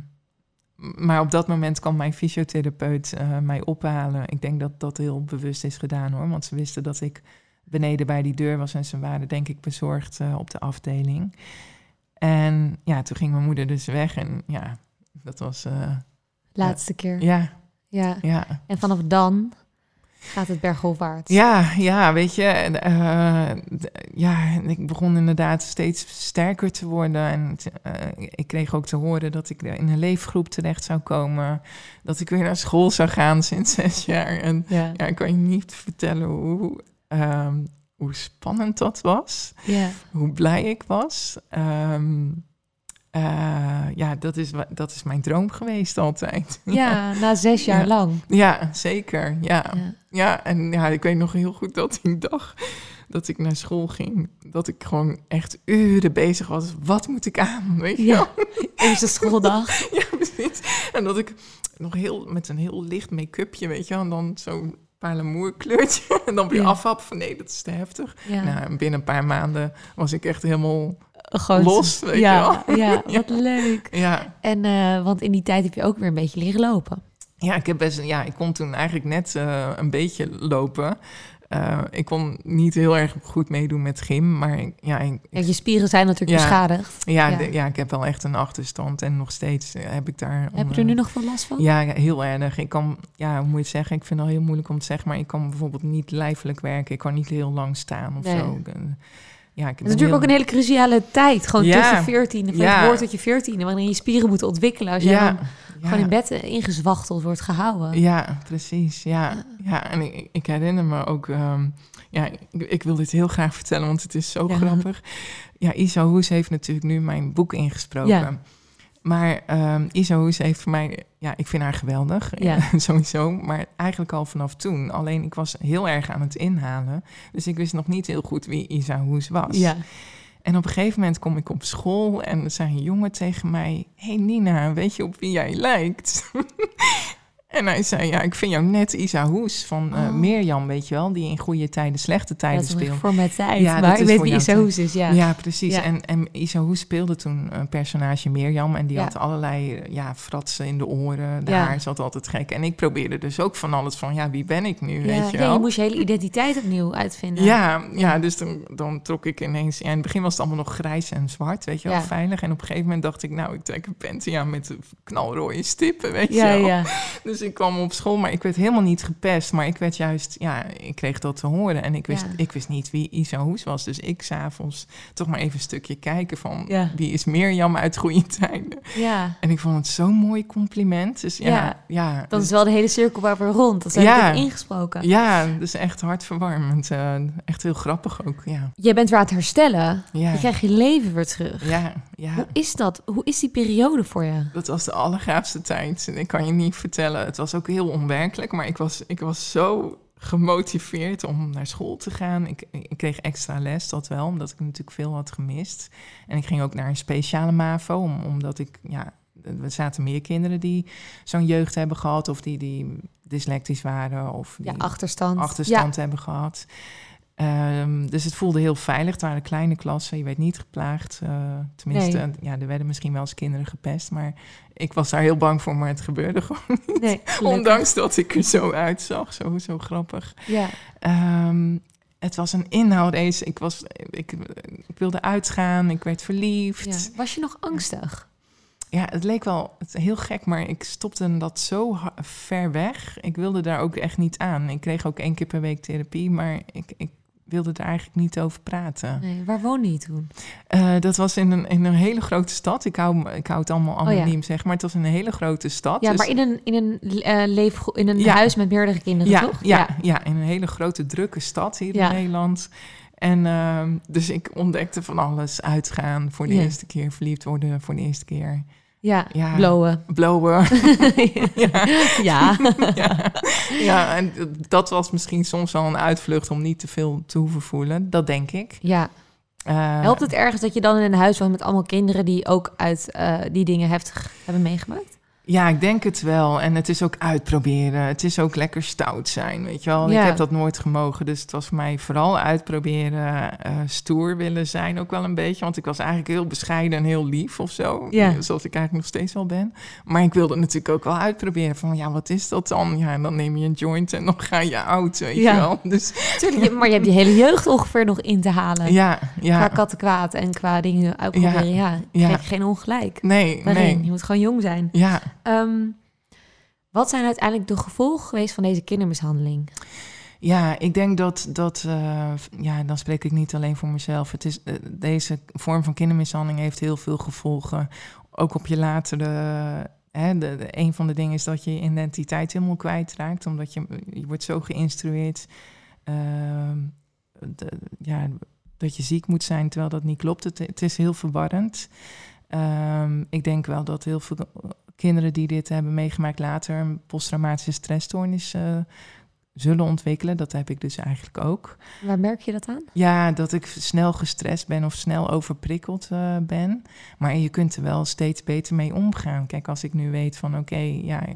maar op dat moment kwam mijn fysiotherapeut uh, mij ophalen. Ik denk dat dat heel bewust is gedaan hoor. Want ze wisten dat ik beneden bij die deur was en ze waren denk ik bezorgd uh, op de afdeling. En ja, toen ging mijn moeder dus weg en ja, dat was... Uh, Laatste keer. Ja. Ja. Ja. En vanaf dan gaat het bergopwaarts. Ja, ja, weet je. Uh, ja, ik begon inderdaad steeds sterker te worden. En uh, ik kreeg ook te horen dat ik in een leefgroep terecht zou komen. Dat ik weer naar school zou gaan sinds zes jaar. En ja, ja ik kan je niet vertellen hoe, um, hoe spannend dat was. Ja. Hoe blij ik was. Um, uh, ja, dat is, dat is mijn droom geweest altijd. Ja, na zes jaar lang. Ja, zeker. Ja. ja. Ja. en ja, ik weet nog heel goed dat die dag dat ik naar school ging, dat ik gewoon echt uren bezig was. Wat moet ik aan? Weet je ja, eerste schooldag. ja, precies. En dat ik nog heel met een heel licht make-upje, weet je, en dan zo'n parlemoer kleurtje. En dan weer ja. afhap van nee, dat is te heftig. Ja. Nou, binnen een paar maanden was ik echt helemaal los, weet ja, je wel. Ja, wat leuk. Ja. En, uh, want in die tijd heb je ook weer een beetje leren lopen. Ja, ik, heb best, ja, ik kon toen eigenlijk net uh, een beetje lopen. Uh, ik kon niet heel erg goed meedoen met gym, maar ja, ik, ja je spieren zijn natuurlijk ja, beschadigd. Ja, ja. De, ja, ik heb wel echt een achterstand en nog steeds heb ik daar. Heb je er nu nog veel last van? Ja, heel erg. Ik kan, ja, hoe moet je het zeggen? Ik vind het al heel moeilijk om te zeggen, maar ik kan bijvoorbeeld niet lijfelijk werken. Ik kan niet heel lang staan of nee. zo ja, ik het is natuurlijk ook een hele cruciale tijd. Gewoon tussen 14 en ja. het tot je 14, wanneer je spieren moeten ontwikkelen. Als je ja. gewoon in bed ingezwachteld wordt gehouden. Ja, precies. Ja, ja. en ik, ik herinner me ook. Um, ja, ik, ik, wil dit heel graag vertellen, want het is zo grappig. Ja, Isa Hoes heeft natuurlijk nu mijn boek ingesproken. Maar um, Isa Hoes heeft voor mij, ja, ik vind haar geweldig, ja. sowieso. Maar eigenlijk al vanaf toen. Alleen ik was heel erg aan het inhalen. Dus ik wist nog niet heel goed wie Isa Hoes was. Ja. En op een gegeven moment kom ik op school en er zei een jongen tegen mij... hey Nina, weet je op wie jij lijkt? En hij zei, ja, ik vind jou net Isa Hoes van uh, Mirjam, weet je wel, die in goede tijden, slechte tijden speelt. voor mijn tijd, ja, maar ik weet wie Isa Hoes is, ja. Ja, precies. En, en Isa Hoes speelde toen een personage Mirjam en die had allerlei ja, fratsen in de oren, de haar zat altijd gek. En ik probeerde dus ook van alles van, ja, wie ben ik nu, weet je wel. Ja, je moest je hele identiteit opnieuw uitvinden. Ja, ja dus dan, dan trok ik ineens, ja, in het begin was het allemaal nog grijs en zwart, weet je wel, veilig. En op een gegeven moment dacht ik, nou, ik trek een panty aan met knalrooie stippen, weet je wel. Ja. Dus ik kwam op school, maar ik werd helemaal niet gepest. Maar ik werd juist, ja, ik kreeg dat te horen. En ik wist, ik wist niet wie Isa Hoes was. Dus ik s'avonds toch maar even een stukje kijken van ja. wie is Mirjam uit goede tijden. Ja. En ik vond het zo'n mooi compliment. Dus ja, ja. ja dat is wel de hele cirkel waar we rond. Dat zijn ja. ingesproken. Ja, dus echt hartverwarmend. Uh, echt heel grappig ook, ja. Je bent weer aan het herstellen. Ja. Je krijgt je leven weer terug. Ja, ja. Hoe is dat? Hoe is die periode voor je? Dat was de allergaafste tijd. En ik kan je niet vertellen, het was ook heel onwerkelijk, maar ik was, ik was zo gemotiveerd om naar school te gaan. Ik, ik kreeg extra les, dat wel, omdat ik natuurlijk veel had gemist. En ik ging ook naar een speciale MAVO, om, omdat ik, ja, er zaten meer kinderen die zo'n jeugd hebben gehad, of die, die dyslectisch waren, of die Ja, achterstand. achterstand hebben gehad. Ehm, dus het voelde heel veilig. Het waren kleine klassen, je werd niet geplaagd. eh, tenminste, Nee. ja, er werden misschien wel eens kinderen gepest, maar ik was daar heel bang voor, maar het gebeurde gewoon Ja. Nee. Ondanks dat ik er zo uitzag, zo, zo grappig. Ja. Ehm, het was een inhoudrace. Ik, was, ik, ik wilde uitgaan, ik werd verliefd. ja. Was je nog angstig? Ja, het leek wel het, heel gek, maar ik stopte dat zo ver weg. Ik wilde daar ook echt niet aan. Ik kreeg ook één keer per week therapie, maar ik, ik wilde er eigenlijk niet over praten. Nee, waar woonde je toen? Eh, dat was in een, in een hele grote stad. Ik hou, ik hou het allemaal Oh ja. anoniem, zeg maar. Het was een hele grote stad. Ja, dus- maar in een, in een, leefgro- in een Ja. huis met meerdere kinderen, ja, toch? Ja, ja. in een hele grote, drukke stad hier in Nederland. En ehm, dus ik ontdekte van alles. Uitgaan voor de eerste keer, verliefd worden voor de eerste keer. Ja, Ja. blowen. Blowen. ja. ja. ja. ja, en dat was misschien soms wel een uitvlucht om niet te veel te hoeven voelen. Dat denk ik. ja. Eh, Helpt het ergens dat je dan in een huis woont met allemaal kinderen die ook uit eh, die dingen heftig hebben meegemaakt? Ja, ik denk het wel. En het is ook uitproberen. Het is ook lekker stout zijn, weet je wel. Ja. Ik heb dat nooit gemogen, dus het was voor mij vooral uitproberen, eh, stoer willen zijn ook wel een beetje. Want ik was eigenlijk heel bescheiden en heel lief of zo, Ja. zoals ik eigenlijk nog steeds wel ben. Maar ik wilde natuurlijk ook wel uitproberen van, ja, wat is dat dan? Ja, en dan neem je een joint en dan ga je oud, weet Ja. je wel. Dus Tuurlijk, maar je hebt je hele jeugd ongeveer nog in te halen. ja, Qua ja. kattenkwaad en qua dingen uitproberen. Ja, Ja. krijg je geen ongelijk. Nee, nee. Je moet gewoon jong zijn. Ja, Ehm, wat zijn uiteindelijk de gevolgen geweest van deze kindermishandeling? Ja, ik denk dat, dat eh, ja, dan spreek ik niet alleen voor mezelf. Het is, eh, deze vorm van kindermishandeling heeft heel veel gevolgen. Ook op je latere. Hè, de, een van de dingen is dat je je identiteit helemaal kwijtraakt, omdat je, je wordt zo geïnstrueerd ehm, ja, dat je ziek moet zijn, terwijl dat niet klopt. Het, het is heel verwarrend. Ehm, ik denk wel dat heel veel kinderen die dit hebben meegemaakt later een posttraumatische stressstoornis eh, zullen ontwikkelen. Dat heb ik dus eigenlijk ook. Waar merk je dat aan? Ja, dat ik snel gestrest ben of snel overprikkeld eh, ben. Maar je kunt er wel steeds beter mee omgaan. Kijk, als ik nu weet van oké, ja, eh,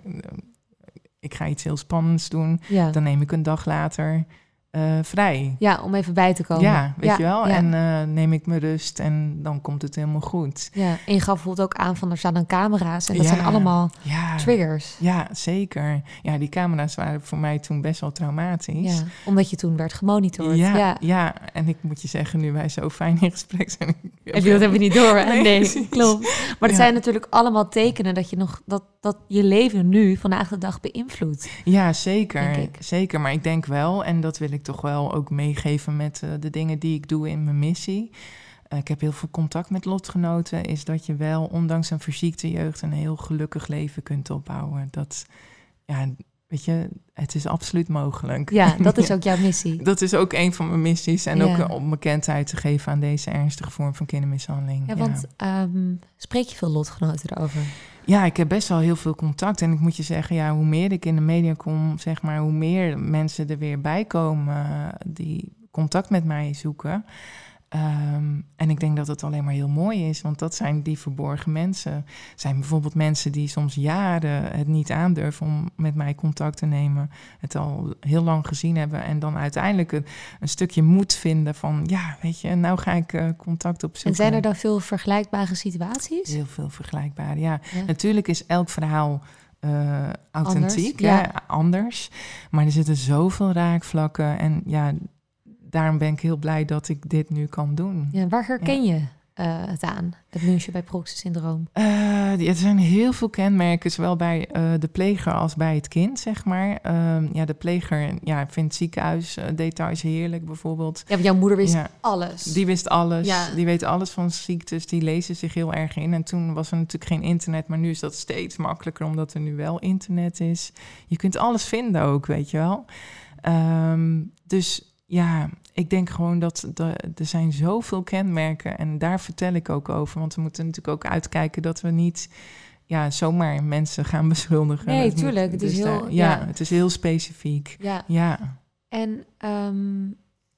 ik ga iets heel spannends doen, Ja. dan neem ik een dag later eh, vrij. ja, om even bij te komen. Ja, weet Ja, je wel? ja. En eh, neem ik mijn rust en dan komt het helemaal goed. Ja, en je gaf bijvoorbeeld ook aan van er staan dan camera's en dat Ja. zijn allemaal triggers. ja, zeker. Ja, die camera's waren voor mij toen best wel traumatisch. Ja, omdat je toen werd gemonitord. Ja, Ja. en ik moet je zeggen, nu wij zo fijn in gesprek zijn. Je dat even niet door? Nee, klopt. Maar het zijn natuurlijk allemaal tekenen dat je nog dat, dat je leven nu vandaag de dag beïnvloedt. Ja, zeker. Zeker, maar ik denk wel, en dat wil ik toch wel ook meegeven met eh, de dingen die ik doe in mijn missie. Eh, ik heb heel veel contact met lotgenoten, is dat je wel, ondanks een verziekte jeugd, een heel gelukkig leven kunt opbouwen. Dat, ja, weet je, het is absoluut mogelijk. Ja, dat is ook jouw missie. Dat is ook een van mijn missies. En Ja. ook om bekendheid te geven aan deze ernstige vorm van kindermishandeling. Ja, want ehm, spreek je veel lotgenoten erover? Ja, ik heb best wel heel veel contact. En ik moet je zeggen, ja, hoe meer ik in de media kom, zeg maar, hoe meer mensen er weer bij komen eh, die contact met mij zoeken. Ehm, en ik denk dat het alleen maar heel mooi is, want dat zijn die verborgen mensen. zijn bijvoorbeeld mensen die soms jaren het niet aandurven om met mij contact te nemen, het al heel lang gezien hebben en dan uiteindelijk een, een stukje moed vinden van, ja, weet je, nou ga ik eh, contact opzoeken. En zijn er dan veel vergelijkbare situaties? Heel veel vergelijkbaar, ja. Ja. Natuurlijk is elk verhaal eh, authentiek, Anders, ja. anders. Maar er zitten zoveel raakvlakken. En ja, daarom ben ik heel blij dat ik dit nu kan doen. Ja, waar herken je eh, het aan, het München bij proxy-syndroom? Ja, er zijn heel veel kenmerken, zowel bij eh, de pleger als bij het kind, zeg maar. Ehm, ja, de pleger ja, vindt ziekenhuisdetails heerlijk, bijvoorbeeld. Ja, want jouw moeder wist Ja. alles. Die wist alles. Ja. Die weet alles van ziektes. Die lezen zich heel erg in. En toen was er natuurlijk geen internet, maar nu is dat steeds makkelijker omdat er nu wel internet is. Je kunt alles vinden ook, weet je wel. Ehm, dus ja, ik denk gewoon dat de, er zijn zoveel kenmerken en daar vertel ik ook over. Want we moeten natuurlijk ook uitkijken dat we niet ja, zomaar mensen gaan beschuldigen. Nee, tuurlijk. Het is dus heel, daar- ja. ja, het is heel specifiek. Ja. Ja. En ehm,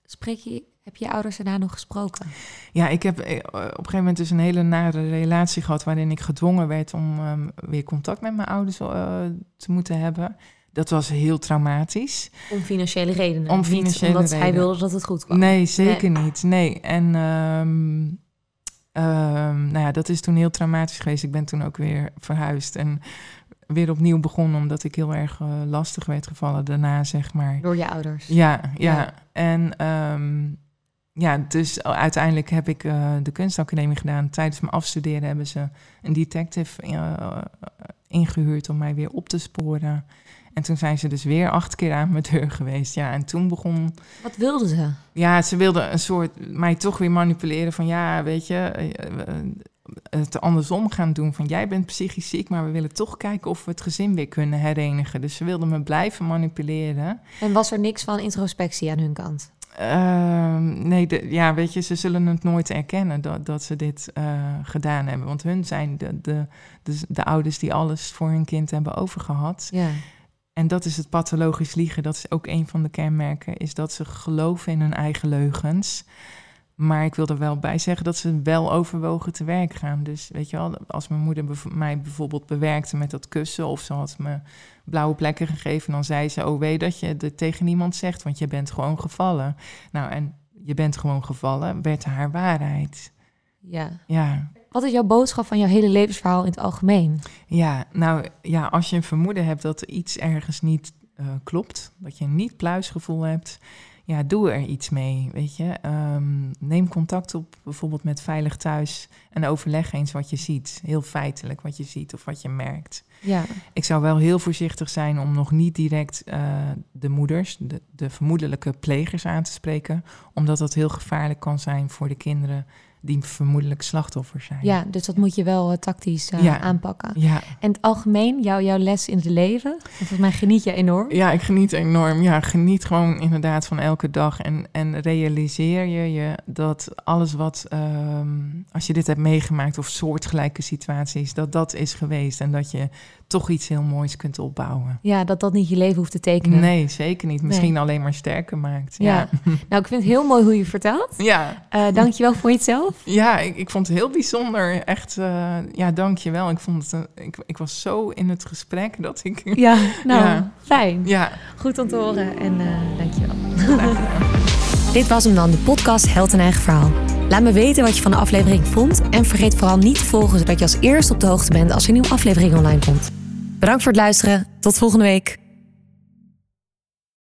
spreek je, heb je je ouders daarna nog gesproken? Ja, ik heb eh, op een gegeven moment dus een hele nare relatie gehad waarin ik gedwongen werd om ehm, weer contact met mijn ouders eh, te moeten hebben. Dat was heel traumatisch. Om financiële redenen. Om niet financiële omdat hij wilde dat het goed kwam. Nee, zeker niet. Nee. En ehm, ehm, nou ja, dat is toen heel traumatisch geweest. Ik ben toen ook weer verhuisd en weer opnieuw begonnen omdat ik heel erg eh, lastig werd gevallen daarna, zeg maar. Door je ouders. Ja, ja. Ja. En ehm, ja, dus uiteindelijk heb ik eh, de kunstacademie gedaan. Tijdens mijn afstuderen hebben ze een detective eh, ingehuurd om mij weer op te sporen. En toen zijn ze dus weer acht keer aan mijn deur geweest. Ja, en toen begon Wat wilden ze? ja, ze wilden een soort mij toch weer manipuleren van ja, weet je, eh, eh, het andersom gaan doen van jij bent psychisch ziek, maar we willen toch kijken of we het gezin weer kunnen herenigen. Dus ze wilden me blijven manipuleren. En was er niks van introspectie aan hun kant? Ehm, nee, de, ja, weet je, ze zullen het nooit erkennen dat, dat ze dit eh, gedaan hebben. Want hun zijn de, de, de, de ouders die alles voor hun kind hebben overgehad. Ja. En dat is het pathologisch liegen. Dat is ook een van de kenmerken, is dat ze geloven in hun eigen leugens. Maar ik wil er wel bij zeggen dat ze wel overwogen te werk gaan. Dus weet je wel, als mijn moeder mij bijvoorbeeld bewerkte met dat kussen... of ze had me blauwe plekken gegeven, dan zei ze... oh, weet dat je het tegen niemand zegt, want je bent gewoon gevallen. Nou, en je bent gewoon gevallen, werd haar waarheid. ja. Ja, Wat is jouw boodschap van jouw hele levensverhaal in het algemeen? Ja, nou ja, als je een vermoeden hebt dat er iets ergens niet eh, klopt, dat je een niet pluisgevoel hebt, ja, doe er iets mee, weet je. Ehm, neem contact op bijvoorbeeld met Veilig Thuis en overleg eens wat je ziet. Heel feitelijk wat je ziet of wat je merkt. Ja. Ik zou wel heel voorzichtig zijn om nog niet direct eh, de moeders, de, de vermoedelijke plegers aan te spreken, omdat dat heel gevaarlijk kan zijn voor de kinderen die vermoedelijk slachtoffer zijn. ja, dus dat moet je wel eh, tactisch eh, Ja. aanpakken. Ja, En het algemeen, jou, jouw les in het leven? Want volgens mij geniet je enorm. Ja, ik geniet enorm. Ja, geniet gewoon inderdaad van elke dag. En, en realiseer je, je dat alles wat, ehm, als je dit hebt meegemaakt of soortgelijke situaties, dat dat is geweest. En dat je toch iets heel moois kunt opbouwen. Ja, dat dat niet je leven hoeft te tekenen. Nee, zeker niet. Misschien Nee. alleen maar sterker maakt. Ja. Ja, Nou, ik vind het heel mooi hoe je vertelt. ja. Eh dankjewel voor jezelf. Ja, ik, ik vond het heel bijzonder. Echt, eh, ja, dank je wel. Ik, vond het, een- ik, ik was zo in het gesprek dat ik... Ja, nou, Ja. fijn. Ja, Goed om te horen en eh dankjewel. Dit was hem dan, de podcast Held en Eigen Verhaal. Laat me weten wat je van de aflevering vond en vergeet vooral niet te volgen zodat je als eerste op de hoogte bent als er een nieuwe aflevering online komt. Bedankt voor het luisteren. Tot volgende week.